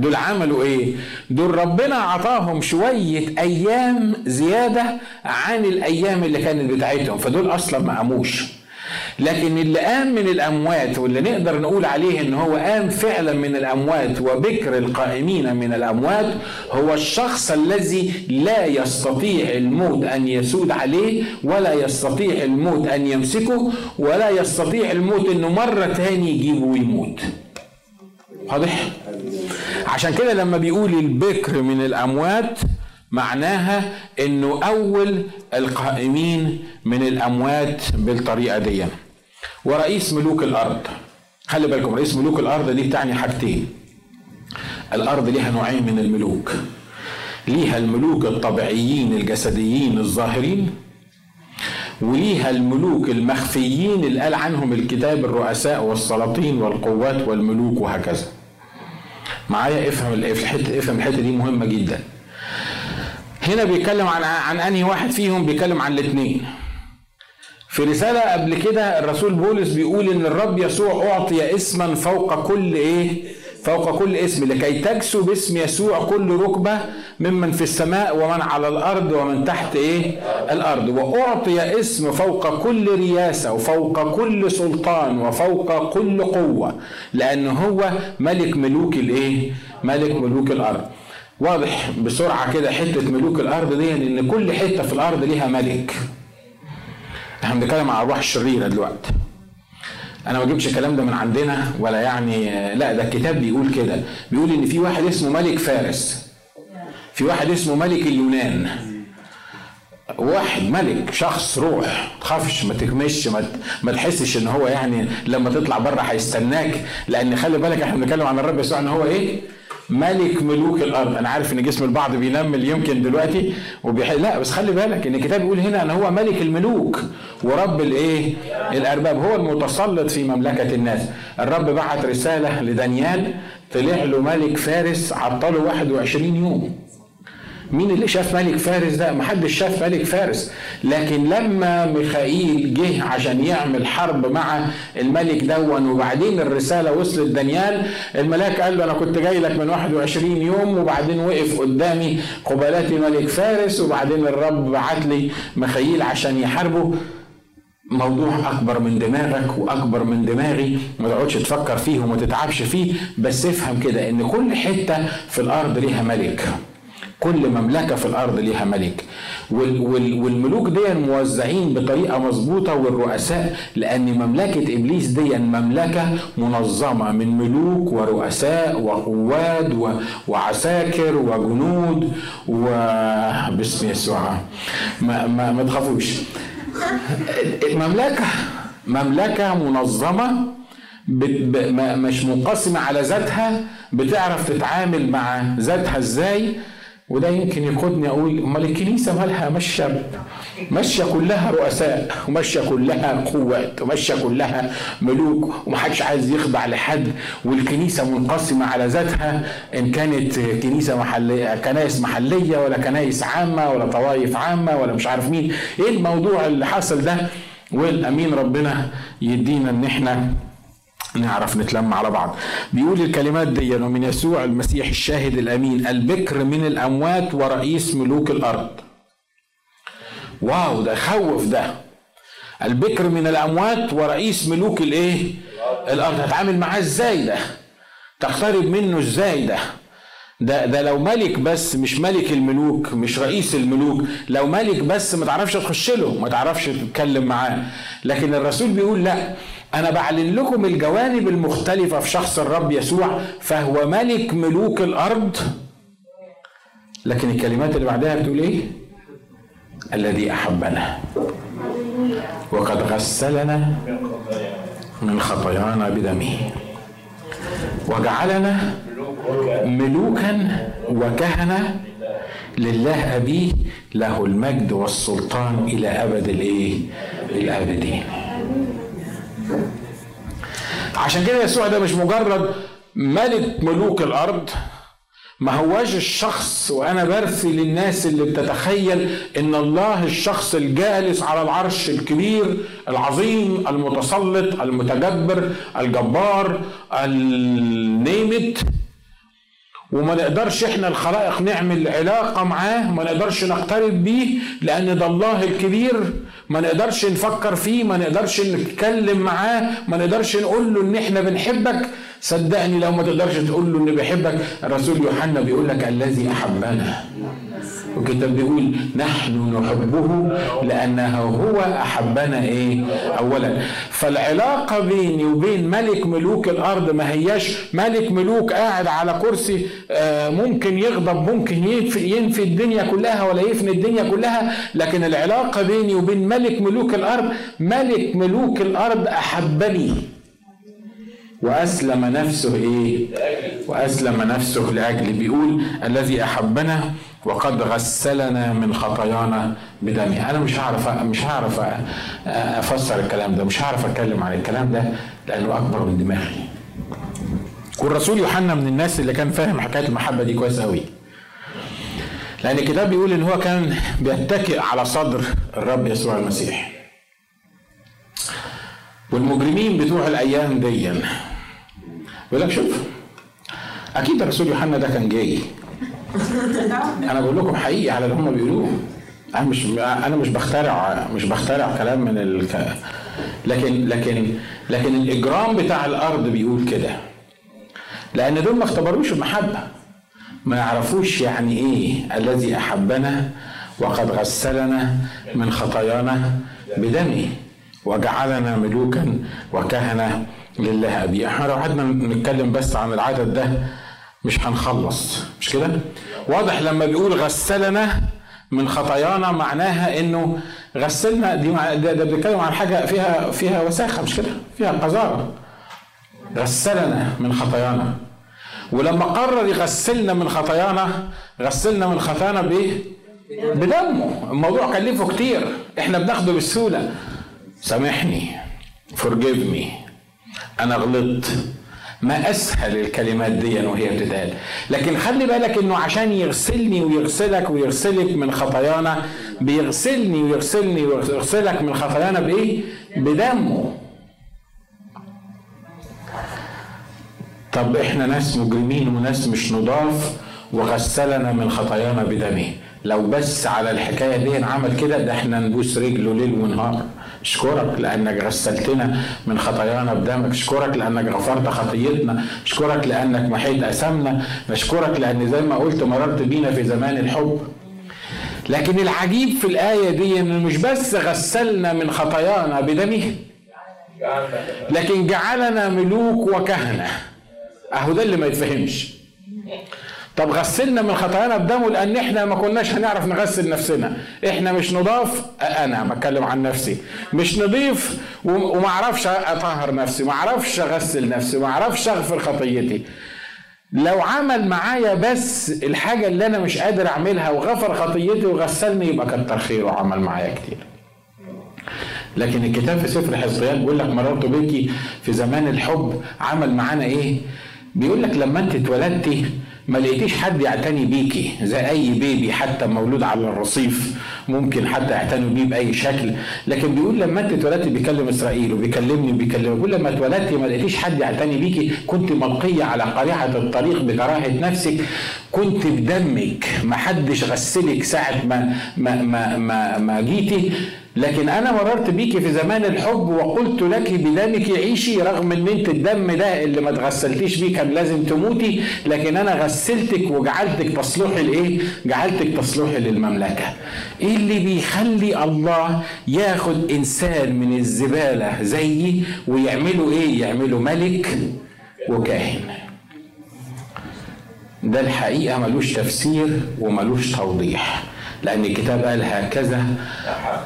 [SPEAKER 1] دول عملوا إيه؟ دول ربنا عطاهم شوية أيام زيادة عن الأيام اللي كانت بتاعتهم فدول أصلا ما قاموش. لكن اللي قام من الأموات واللي نقدر نقول عليه إن هو قام فعلا من الأموات وبكر القائمين من الأموات هو الشخص الذي لا يستطيع الموت أن يسود عليه ولا يستطيع الموت أن يمسكه ولا يستطيع الموت إنه مرة تاني يجيبه ويموت. واضح؟ عشان كده لما بيقول البكر من الأموات معناها إنه أول القائمين من الأموات بالطريقة دي. ورئيس ملوك الأرض خلي بالكم رئيس ملوك الأرض دي تعني حاجتين. الأرض ليها نوعين من الملوك. ليها الملوك الطبيعيين الجسديين الظاهرين وليها الملوك المخفيين اللي قال عنهم الكتاب الرؤساء والسلاطين والقوات والملوك وهكذا. معايا افهم الحته افهم الحتة دي مهمة جدا. هنا بيتكلم عن عن انهي واحد فيهم؟ بيتكلم عن الاثنين. في رسالة قبل كده الرسول بولس بيقول إن الرب يسوع أعطي اسما فوق كل إيه؟ فوق كل اسم لكي تجسو باسم يسوع كل ركبة ممن في السماء ومن على الأرض ومن تحت إيه؟ الأرض وأعطي اسم فوق كل رياسة وفوق كل سلطان وفوق كل قوة لأنه هو ملك ملوك الإيه؟ ملك ملوك الأرض واضح بسرعة كده حتة ملوك الأرض دي إن كل حتة في الأرض ليها ملك إحنا بنتكلم عن الروح الشريرة دلوقتي أنا ما جبتش الكلام ده من عندنا ولا يعني لا ده الكتاب بيقول كده. بيقول إن في واحد اسمه ملك فارس. في واحد اسمه ملك اليونان. واحد ملك شخص روح. تخافش ما تكمش ما, ما تحسش إن هو يعني لما تطلع بره هيستناك. لأن خلي بالك إحنا بنتكلم عن الرب يسوع إن هو إيه؟ ملك ملوك الأرض. أنا عارف إن جسم البعض بينمل يمكن دلوقتي وبيح... لا بس خلي بالك إن الكتاب بيقول هنا إن هو ملك الملوك ورب الإيه؟ الأرباب. هو المتسلط في مملكة الناس. الرب بعت رسالة لدانيال طلع له ملك فارس عطله 21 يوم. مين اللي شاف ملك فارس ده؟ محدش شاف ملك فارس. لكن لما ميخائيل جه عشان يعمل حرب مع الملك دون وبعدين الرسالة وصلت دانيال الملاك قال له أنا كنت جاي لك من 21 يوم وبعدين وقف قدامي قبلاتي ملك فارس وبعدين الرب بعت لي ميخائيل عشان يحاربه. موضوع أكبر من دماغك وأكبر من دماغي. ما تقعدش تفكر فيه وما تتعبش فيه بس افهم كده إن كل حتة في الأرض ليها ملك. كل مملكة في الأرض ليها ملك. والملوك دي موزعين بطريقة مظبوطة والرؤساء لأن مملكة إبليس دي مملكة منظمة من ملوك ورؤساء وقواد وعساكر وجنود وباسم يسوع ما, ما, ما تخافوش. مملكة مملكة منظمة مش منقسمه على ذاتها بتعرف تتعامل مع ذاتها إزاي وده يمكن يقودني أقول أمال الكنيسة مالها ماشية ماشية كلها رؤساء وماشية كلها قوات وماشية كلها ملوك ومحدش عايز يخضع لحد والكنيسة منقسمة على ذاتها إن كانت كنيسة محلية كنائس محلية ولا كنائس عامة ولا طوائف عامة ولا مش عارف مين. إيه الموضوع اللي حصل ده؟ والأمين ربنا يدينا إن إحنا نعرف نتلم على بعض. بيقول الكلمات دي من يسوع المسيح الشاهد الأمين البكر من الأموات ورئيس ملوك الأرض. واو ده خوف ده. البكر من الأموات ورئيس ملوك الإيه؟ الأرض. هتعامل معاه إزاي ده؟ تقترب منه إزاي ده؟ ده ده لو ملك بس مش ملك الملوك مش رئيس الملوك. لو ملك بس ما تعرفش تخش له ما تعرفش تتكلم معاه. لكن الرسول بيقول لا. أنا بعلن لكم الجوانب المختلفة في شخص الرب يسوع فهو ملك ملوك الأرض. لكن الكلمات اللي بعدها بتقول إيه؟ الذي أحبنا. وقد غسلنا من خطايانا بدمه. وجعلنا ملوكا وكهنة لله. أبيه له المجد والسلطان إلى أبد الإيه؟ الأبدين. عشان كده يسوع ده مش مجرد ملك ملوك الأرض ما هواش الشخص وأنا برثي للناس اللي بتتخيل إن الله الشخص الجالس على العرش الكبير العظيم المتسلط المتجبر الجبار النيمت. وما نقدرش إحنا الخلائق نعمل علاقة معاه ما نقدرش نقترب بيه لأن ده الله الكبير. ما نقدرش نفكر فيه ما نقدرش نتكلم معاه ما نقدرش نقول له إن إحنا بنحبك. صدقني لو ما تقدرش تقول له إني بحبك الرسول يوحنا بيقول لك الذي أحبنا. والكتاب بيقول نحن نحبه لأنه هو أحبنا إيه؟ اولا. فالعلاقة بيني وبين ملك ملوك الأرض ما هياش ملك ملوك قاعد على كرسي آه، ممكن يغضب ممكن ينفي, ينفي الدنيا كلها ولا يفني الدنيا كلها. لكن العلاقة بيني وبين ملك ملوك الأرض ملك ملوك الأرض أحبني. وأسلم نفسه إيه؟ وأسلم نفسه لأجلي. بيقول الذي أحبنا وقد غسلنا من خطايانا بدمه أنا مش هعرف مش هعرف أفسر الكلام ده مش هعرف أتكلم عن الكلام ده لأنه أكبر من دماغي. والرسول يوحنا من الناس اللي كان فاهم حكاية المحبة دي كويس قوي لأن الكتاب بيقول إن هو كان بيتكئ على صدر الرب يسوع المسيح. والمجرمين بتوع الأيام دي. يقول لك شوف أكيد الرسول يوحنا ده كان جاي. أنا بقول لكم حقيقي على اللي هم بيقولوه. أنا مش أنا مش بخترع مش بخترع كلام من الك... لكن لكن لكن الإجرام بتاع الأرض بيقول كده. لأن دول ما اختبروش المحبة. ما يعرفوش يعني إيه الذي أحبنا وقد غسلنا من خطايانا بدمه وجعلنا ملوكا وكهنة لله. أبي إحنا لو قعدنا نتكلم بس عن العدد ده مش هنخلص مش كده؟ واضح لما بيقول غسلنا من خطايانا معناها إنه غسلنا. دي ده, ده بيتكلم عن حاجة فيها فيها وساخة مش كده؟ فيها قذارة. غسلنا من خطايانا. ولما قرر يغسلنا من خطايانا غسلنا من خطايانا بايه بدمه. الموضوع كلفه كتير. إحنا بناخده بسهولة. سامحني. Forgive me. أنا غلطت. ما أسهل الكلمات دي وهي بتتقال. لكن خلي بالك إنه عشان يغسلني ويغسلك ويغسلك من خطايانا بيغسلني ويغسلني ويغسلك من خطايانا بايه بدمه. طب إحنا ناس مجرمين وناس مش نضاف وغسلنا من خطايانا بدمه. لو بس على الحكاية دي عمل كده ده إحنا نبوس رجله ليل ونهار. اشكرك لأنك غسلتنا من خطايانا بدمك اشكرك لأنك غفرت خطيتنا. اشكرك لأنك محيت اثامنا نشكرك لأن زي ما قلت مررت بينا في زمان الحب. لكن العجيب في الآية دي انه مش بس غسلنا من خطايانا بدمه لكن جعلنا ملوك وكهنة. أهو ده اللي ما يتفهمش طب غسلنا من خطايانا بدمه لأن إحنا ما كناش هنعرف نغسل نفسنا إحنا مش نضاف أنا بتكلم عن نفسي مش نضيف وما أعرفش أطهر نفسي ما أعرفش أغسل نفسي ما أعرفش أغفر خطيتي لو عمل معايا بس الحاجة اللي أنا مش قادر أعملها وغفر خطيتي وغسلني يبقى كتر خيره وعمل معايا كتير. لكن الكتاب في سفر حزقيال بيقول لك مررت بيكي في زمان الحب عمل معانا إيه؟ بيقول لك لما أنت اتولدتي ما لقيتيش حد يعتني بيكي زي أي بيبي حتى مولود على الرصيف ممكن حد يعتني بيه بأي شكل. لكن بيقول لما انت اتولدتي بيكلم إسرائيل وبيكلمني وبيكلمني. بيقول لما اتولدتي ما لقيتيش حد يعتني بيكي. كنت ملقية على قريعة الطريق بكراهة نفسك. كنت بدمك ما حدش غسلك ساعة ما ما ما ما, ما جيتي. لكن أنا مررت بيكي في زمان الحب وقلت لك بدمك عيشي رغم إن أنت الدم ده اللي ما تغسلتيش بيه كان لازم تموتي لكن أنا غسلتك وجعلتك تصلحي لإيه؟ جعلتك تصلحي للمملكة. إيه اللي بيخلي الله ياخد إنسان من الزبالة زيي ويعمله إيه؟ يعمله ملك وكاهن. ده الحقيقة ملوش تفسير وملوش توضيح. لأن الكتاب قال هكذا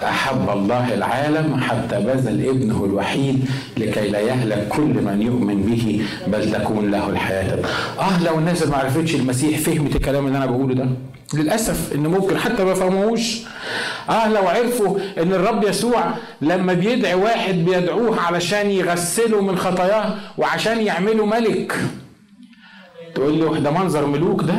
[SPEAKER 1] أحب الله العالم حتى بذل ابنه الوحيد لكي لا يهلك كل من يؤمن به بل تكون له الحياة. آه لو الناس ما عرفتش المسيح فهمت الكلام اللي أنا بقوله ده. للأسف إن ممكن حتى ما فهموش آه لو عرفوا إن الرب يسوع لما بيدعي واحد بيدعوه علشان يغسله من خطاياه وعشان يعمله ملك. تقول لي ده منظر ملوك ده؟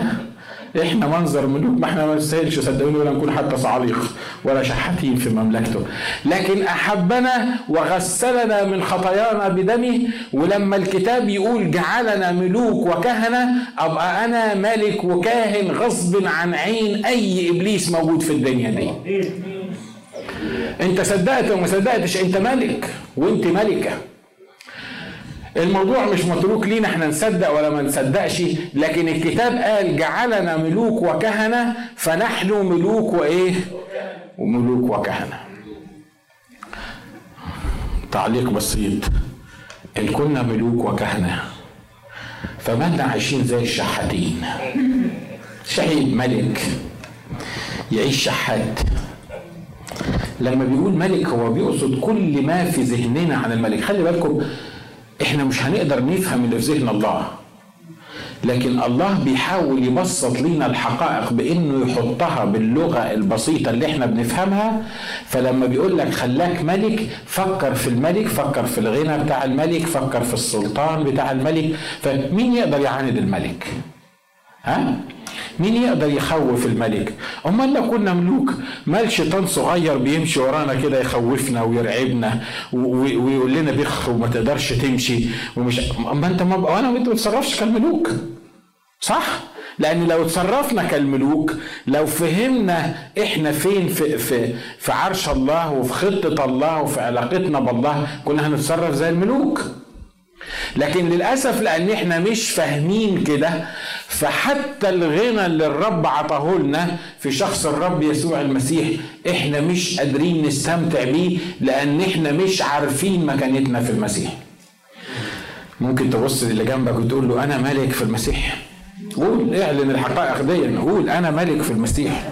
[SPEAKER 1] إحنا منظر ملوك ما إحنا ما نستاهلش صدقوني ولا نكون حتى صعاليق ولا شحاتين في مملكته. لكن أحبنا وغسلنا من خطايانا بدمه ولما الكتاب يقول جعلنا ملوك وكهنة أبقى أنا ملك وكاهن غصب عن عين أي إبليس موجود في الدنيا دي. أنت صدقت وما صدقتش أنت ملك وأنت ملكة. الموضوع مش متروك لينا إحنا نصدق ولا ما نصدقش لكن الكتاب قال جعلنا ملوك وكهنة فنحن ملوك وإيه؟ وملوك وكهنة. تعليق بسيط. إن كنا ملوك وكهنة فمالنا عايشين زي الشحاتين. شهيد ملك يعيش شحات. لما بيقول ملك هو بيقصد كل ما في ذهننا عن الملك. خلي بالكم إحنا مش هنقدر نفهم اللي في ذهن الله. لكن الله بيحاول يبسط لنا الحقائق بإنه يحطها باللغة البسيطة اللي إحنا بنفهمها. فلما بيقول لك خلاك ملك فكر في الملك فكر في الغنى بتاع الملك فكر في السلطان بتاع الملك. فمين يقدر يعاند الملك؟ ها؟ مين يقدر يخوف الملك؟ أمال لو كنا ملوك مال شيطان صغير بيمشي ورانا كده يخوفنا ويرعبنا ويقول لنا بخ وما تقدرش تمشي ومش اما أنت ما وأنا وأنت ما تتصرفش كالملوك. صح؟ لأن لو تصرفنا كالملوك لو فهمنا إحنا فين في في في عرش الله وفي خطة الله وفي علاقتنا بالله كنا هنتصرف زي الملوك. لكن للأسف لأن إحنا مش فاهمين كده فحتى الغنى اللي الرب عطاه لنا في شخص الرب يسوع المسيح إحنا مش قادرين نستمتع بيه لأن إحنا مش عارفين مكانتنا في المسيح. ممكن تبص للي جنبك وتقول له أنا ملك في المسيح. قول اعلن الحقائق دي قول أنا ملك في المسيح.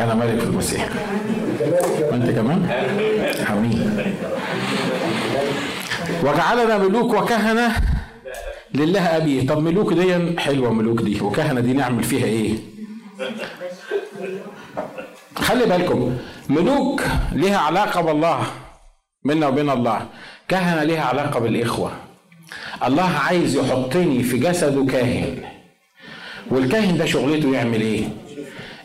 [SPEAKER 1] أنا ملك في المسيح. وأنت كمان؟ امين وجعلنا ملوك وكهنة لله ابيه طب ملوك دي حلوة ملوك دي وكهنة دي نعمل فيها إيه؟ خلي بالكم ملوك لها علاقة بالله منا وبين الله. كهنة لها علاقة بالإخوة. الله عايز يحطني في جسده كاهن. والكاهن ده شغلته يعمل إيه؟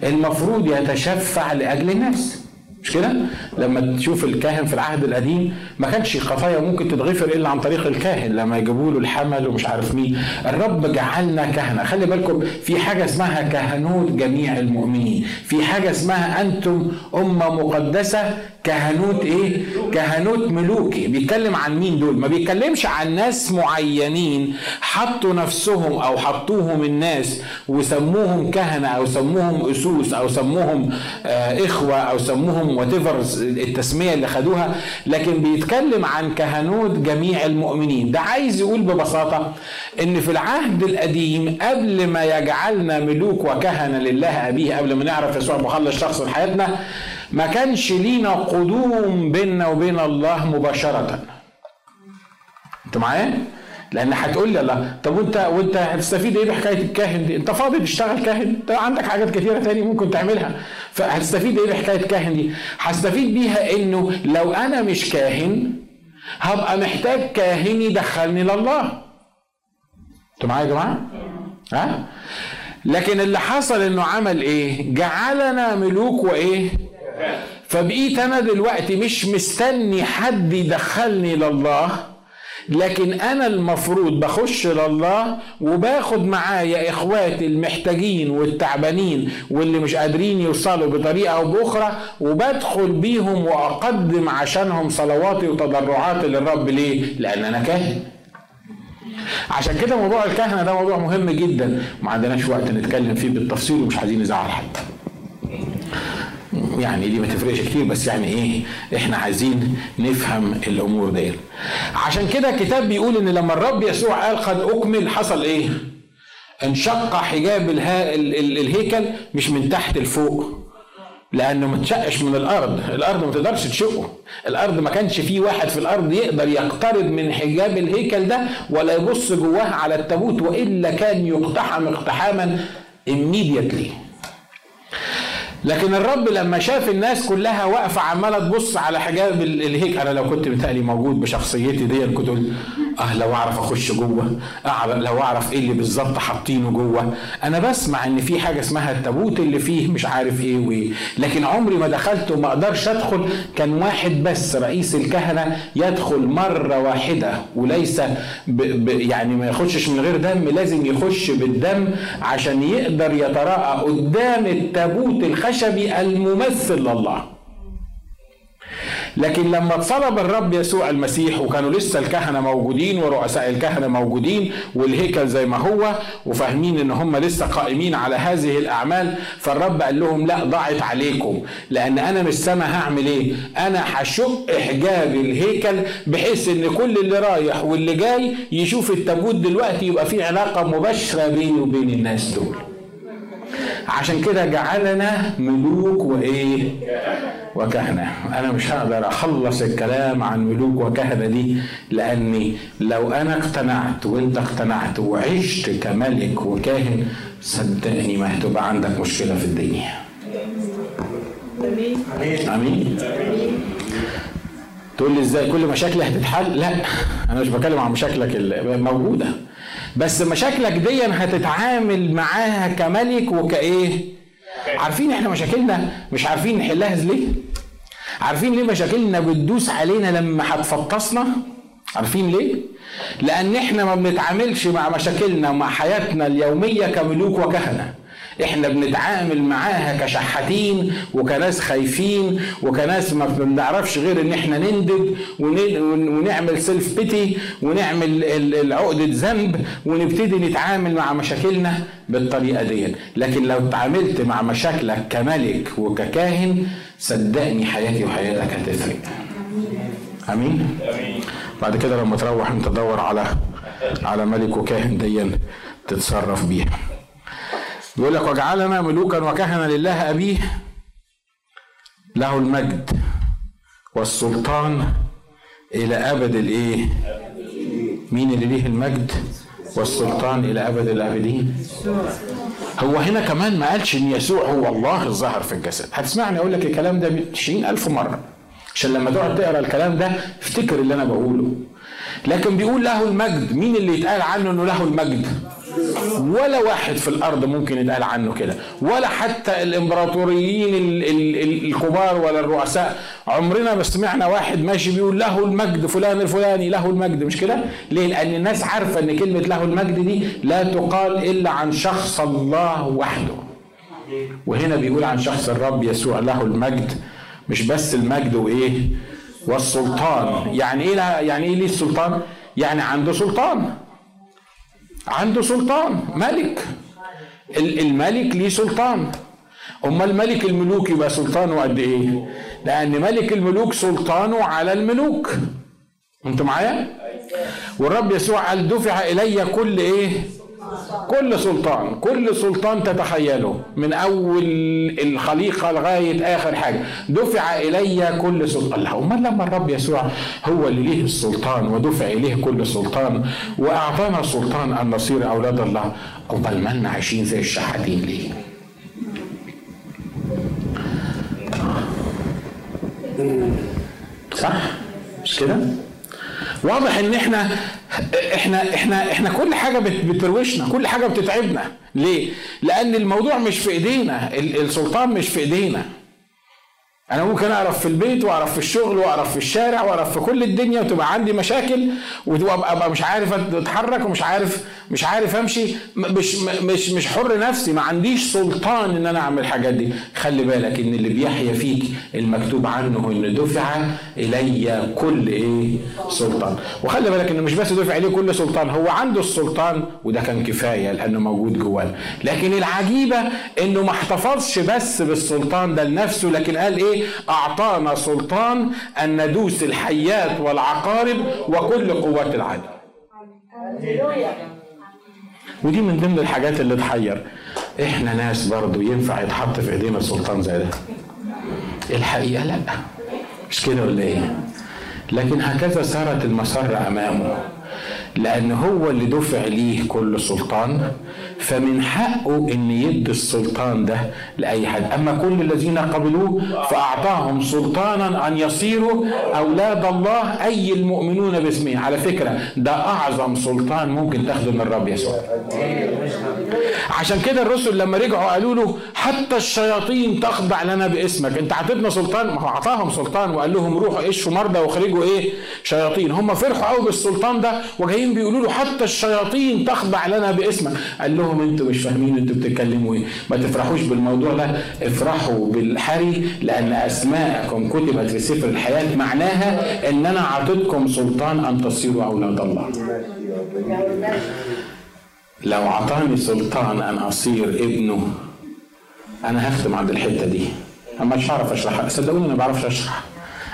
[SPEAKER 1] المفروض يتشفع لأجل الناس مش كده؟ لما تشوف الكاهن في العهد القديم ما كانش خطايا ممكن تتغفر إلا عن طريق الكاهن لما يجيبوا له الحمل ومش عارف مين، الرب جعلنا كهنة، خلي بالكم في حاجة اسمها كهنوت جميع المؤمنين، في حاجة اسمها أنتم أمة مقدسة كهنوت إيه؟ كهنوت ملوكي، بيتكلم عن مين دول؟ ما بيتكلمش عن ناس معينين حطوا نفسهم أو حطوهم الناس وسموهم كهنة أو سموهم أسوس أو سموهم آه إخوة أو سموهم وات التسمية اللي خدوها لكن بيتكلم عن كهنوت جميع المؤمنين ده عايز يقول ببساطة إن في العهد القديم قبل ما يجعلنا ملوك وكهنة لله أبيه قبل ما نعرف يسوع مخلص شخص لحياتنا ما كانش لينا قدوم بيننا وبين الله مباشرة انت معايا لأن هتقول لي الله طب وانت وانت هتستفيد إيه بحكاية الكاهن دي؟ انت فاضي تشتغل كاهن؟ انت عندك حاجات كثيره تاني ممكن تعملها فهتستفيد إيه بحكاية الكاهن دي؟ هستفيد بيها إنه لو أنا مش كاهن هبقى محتاج كاهن يدخلني لله. أنتوا معايا يا جماعة؟ ها؟ لكن اللي حصل إنه عمل إيه؟ جعلنا ملوك وإيه؟ فبقيت أنا دلوقتي مش مستني حد يدخلني لله لكن أنا المفروض بخش لله وباخد معايا إخواتي المحتاجين والتعبانين واللي مش قادرين يوصلوا بطريقة أو بأخرى وبدخل بيهم وأقدم عشانهم صلواتي وتضرعاتي للرب ليه؟ لأن أنا كاهن. عشان كده موضوع الكهنة ده موضوع مهم جدا ما عندناش وقت نتكلم فيه بالتفصيل ومش عايزين نزعل حد. يعني دي ما تفرقش كتير بس يعني إيه إحنا عايزين نفهم الأمور دي عشان كده الكتاب بيقول إن لما الرب يسوع قال قد أكمل حصل إيه؟ انشق حجاب الها الهيكل مش من تحت لفوق لأنه ما تشقش من الأرض. الأرض ما تقدرش تشقه. الأرض ما كانش فيه واحد في الأرض يقدر يقترب من حجاب الهيكل ده ولا يبص جواه على التابوت وإلا كان يقتحم اقتحاما immediately. لكن الرب لما شاف الناس كلها واقفة عمالة تبص على حجاب الهيك أنا لو كنت متهيألي موجود بشخصيتي دي كنت آه لو أعرف أخش جوه. أعرف لو أعرف إيه اللي بالظبط حاطينه جوه. أنا بسمع إن في حاجة اسمها التابوت اللي فيه مش عارف إيه وإيه. لكن عمري ما دخلت وما أقدرش أدخل. كان واحد بس رئيس الكهنة يدخل مرة واحدة وليس ب ب يعني ما يخشش من غير دم لازم يخش بالدم عشان يقدر يتراءى قدام التابوت الخشبي الممثل لله. لكن لما اتصلب الرب يسوع المسيح وكانوا لسه الكهنة موجودين ورؤساء الكهنة موجودين والهيكل زي ما هو وفاهمين إن هم لسه قائمين على هذه الأعمال فالرب قال لهم لا ضاعت عليكم لأن أنا من السماء هعمل إيه؟ أنا هشق حجاب الهيكل بحيث إن كل اللي رايح واللي جاي يشوف التابوت دلوقتي يبقى في علاقة مباشرة بيني وبين الناس دول. عشان كده جعلنا ملوك وإيه؟ وكهنة. أنا مش هقدر أخلص الكلام عن ملوك وكهنة دي لأني لو أنا اقتنعت وأنت اقتنعت وعشت كملك وكاهن صدقني ما هتبقى عندك مشكلة في الدنيا. أمين. تقول لي إزاي؟ كل مشاكلي هتتحل؟ لا. أنا مش بتكلم عن مشاكلك الموجوده بس مشاكلك دي هتتعامل معاها كملك وكإيه؟ عارفين إحنا مشاكلنا؟ مش عارفين نحلها ليه؟ عارفين ليه مشاكلنا بتدوس علينا لما هتفطسنا؟ عارفين ليه؟ لأن إحنا ما بنتعاملش مع مشاكلنا ومع حياتنا اليومية كملوك وكهنة. إحنا بنتعامل معاها كشحاتين وكناس خايفين وكناس ما بنعرفش غير إن إحنا نندب ونعمل سيلف بيتي ونعمل العقدة ذنب ونبتدي نتعامل مع مشاكلنا بالطريقة دي لكن لو تعاملت مع مشاكلك كملك وككاهن صدقني حياتي وحياتك هتفرق. آمين؟ بعد كده لما تروح أنت تدور على على ملك وكاهن ديا تتصرف بيها. يقول لك وجعلنا ملوكا وكهنة لله أبيه له المجد والسلطان إلى أبد الإيه؟ مين اللي ليه المجد والسلطان إلى أبد الآبدين؟ هو هنا كمان ما قالش إن يسوع هو الله الظاهر في الجسد هتسمعني أقول لك الكلام ده 20 ألف مرة عشان لما تقعد تقرأ الكلام ده افتكر اللي أنا بقوله لكن بيقول له المجد مين اللي يتقال عنه إنه له المجد؟ ولا واحد في الأرض ممكن يتقال عنه كده. ولا حتى الإمبراطوريين الكبار ولا الرؤساء. عمرنا ما سمعنا واحد ماشي بيقول له المجد فلان الفلاني له المجد. مش كده؟ ليه؟ لأن الناس عارفة إن كلمة له المجد دي لا تقال إلا عن شخص الله وحده. وهنا بيقول عن شخص الرب يسوع له المجد. مش بس المجد وإيه؟ والسلطان. يعني إيه يعني إيه ليه السلطان؟ يعني عنده سلطان. عنده سلطان ملك الملك ليه سلطان أما الملك الملوك يبقى سلطانه قد إيه؟ لأن ملك الملوك سلطانه على الملوك أنتوا معايا؟ والرب يسوع قال دفع إلي كل إيه؟ كل سلطان كل سلطان تتخيله من أول الخليقة لغاية آخر حاجة. دفع إلي كل سلطان. الله امال لما الرب يسوع هو اللي ليه السلطان ودفع إليه كل سلطان وأعطانا سلطان أن نصير أولاد الله امال مالنا عايشين زي الشحاتين ليه؟ صح؟ مش كده؟ واضح إن إحنا إحنا إحنا إحنا كل حاجة بتروشنا كل حاجة بتتعبنا. ليه؟ لأن الموضوع مش في إيدينا السلطان مش في إيدينا. أنا ممكن أعرف في البيت وأعرف في الشغل وأعرف في الشارع وأعرف في كل الدنيا وتبقى عندي مشاكل وابقى مش عارف أتحرك ومش عارف مش عارف أمشي. مش مش مش حر نفسي. ما عنديش سلطان إن أنا أعمل الحاجات دي. خلي بالك إن اللي بيحيا فيك المكتوب عنه إن دفع إلي كل إيه؟ سلطان. وخلي بالك إن مش بس دفع إليه كل سلطان هو عنده السلطان وده كان كفاية لأنه موجود جواه. لكن العجيبة إنه ما احتفظش بس بالسلطان ده لنفسه. لكن قال إيه؟ أعطانا سلطان ان ندوس الحيات والعقارب وكل قوات العدو ودي من ضمن الحاجات اللي تحير. إحنا ناس برضو ينفع يتحط في إيدينا سلطان زي ده. الحقيقة لأ. مش كده ولا إيه؟ لكن هكذا سارت المسار أمامه. لأن هو اللي دفع ليه كل سلطان. فمن حقه إن يدي السلطان ده لأي حد. أما كل الذين قبلوه فأعطاهم سلطانا أن يصيروا أولاد الله أي المؤمنون باسمه. على فكرة ده أعظم سلطان ممكن تاخده من الرب يسوع. عشان كده الرسل لما رجعوا قالوا له حتى الشياطين تخضع لنا باسمك. انت عطيتنا سلطان؟ ما هو اعطاهم سلطان وقال لهم روحوا اشفوا مرضى واخرجوا إيه؟ شياطين. هم فرحوا قوي بالسلطان ده وجايين بيقولوا له حتى الشياطين تخضع لنا باسمك. قال لهم أنتوا مش فاهمين أنتوا بتتكلموا إيه. ما تفرحوش بالموضوع ده افرحوا بالحري لأن أسماءكم كتبت في سفر الحياة معناها ان أنا اعطيتكم سلطان أن تصيروا أولاد الله. لو اعطاني سلطان أن أصير ابنه أنا هختم عند الحتة دي. اما مش هعرف اشرحها صدقوني أنا ما بعرفش أشرح.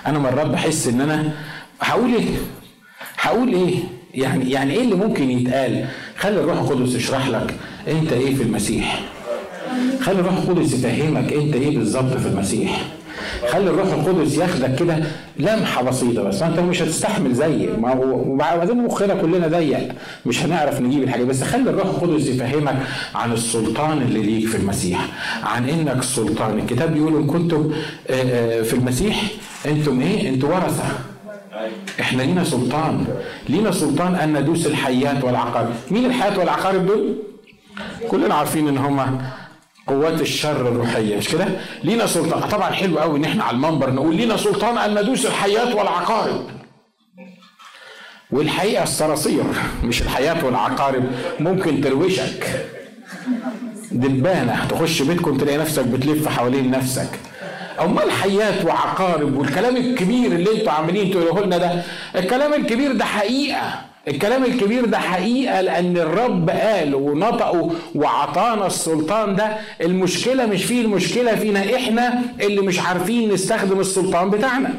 [SPEAKER 1] أنا مرات بحس إن أنا هقول إيه؟ هقول إيه؟ يعني يعني إيه اللي ممكن يتقال؟ خلي الروح القدس يشرح لك انت إيه في المسيح. خلي الروح القدس يفهمك انت إيه بالظبط في المسيح. خلي الروح القدس ياخدك كده لمحة بسيطة بس انت مش هتستحمل ما هو وبعدين مخنا كلنا ضيق. مش هنعرف نجيب الحاجة بس خلي الروح القدس يفهمك عن السلطان اللي ليك في المسيح. عن انك سلطان. الكتاب بيقول ان كنتم في المسيح أنتم إيه؟ أنتم ورثة. إحنا لينا سلطان. لينا سلطان أن ندوس الحيات والعقارب. مين الحيات والعقارب دول؟ كلنا عارفين إن هما قوات الشر الروحية مش كده؟ لينا سلطان. طبعا حلو قوي إن إحنا على المنبر نقول لينا سلطان أن ندوس الحيات والعقارب. والحقيقة الصراصير مش الحيات والعقارب. ممكن تروشك دبانة. تخش بيتكم تلاقي نفسك بتلف حوالين نفسك. امال حيات وعقارب والكلام الكبير اللي أنتوا عاملين تقولوه لنا ده؟ الكلام الكبير ده حقيقة. الكلام الكبير ده حقيقة لأن الرب قال ونطقه وعطانا السلطان ده. المشكلة مش فيه المشكلة فينا إحنا اللي مش عارفين نستخدم السلطان بتاعنا.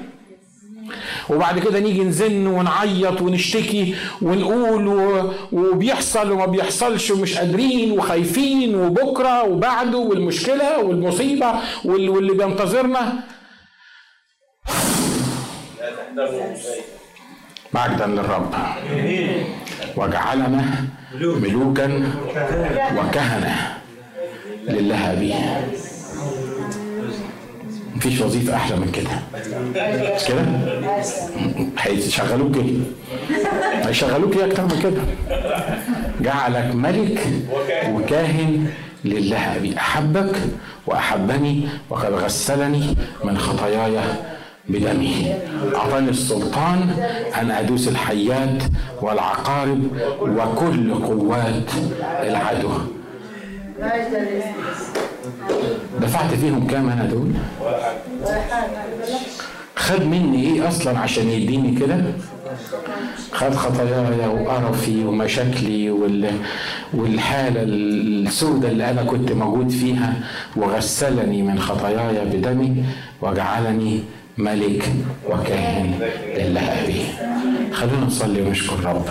[SPEAKER 1] وبعد كده نيجي نزن ونعيط ونشتكي ونقول وبيحصل وما بيحصلش ومش قادرين وخايفين وبكرة وبعده والمشكلة والمصيبة واللي بينتظرنا. مجدا للرب. واجعلنا ملوكا وكهنة لله به. مفيش وظيفة أحلى من كده مش كده؟ هيشغلوك إيه؟ هيشغلوك إيه أكتر من كده؟ جعلك ملك وكاهن لله أبي أحبك وأحبني وقد غسلني من خطاياي بدمه أعطاني السلطان أن أدوس الحيات والعقارب وكل قوات العدو دفعت فيهم كام أنا دول؟ خد مني إيه أصلا عشان يديني كده؟ خد خطاياي وقرفي ومشاكلي وال... والحالة السوداء اللي أنا كنت موجود فيها وغسلني من خطاياي بدمي وجعلني ملك وكاهن لله أبي خلونا نصلي ونشكر رب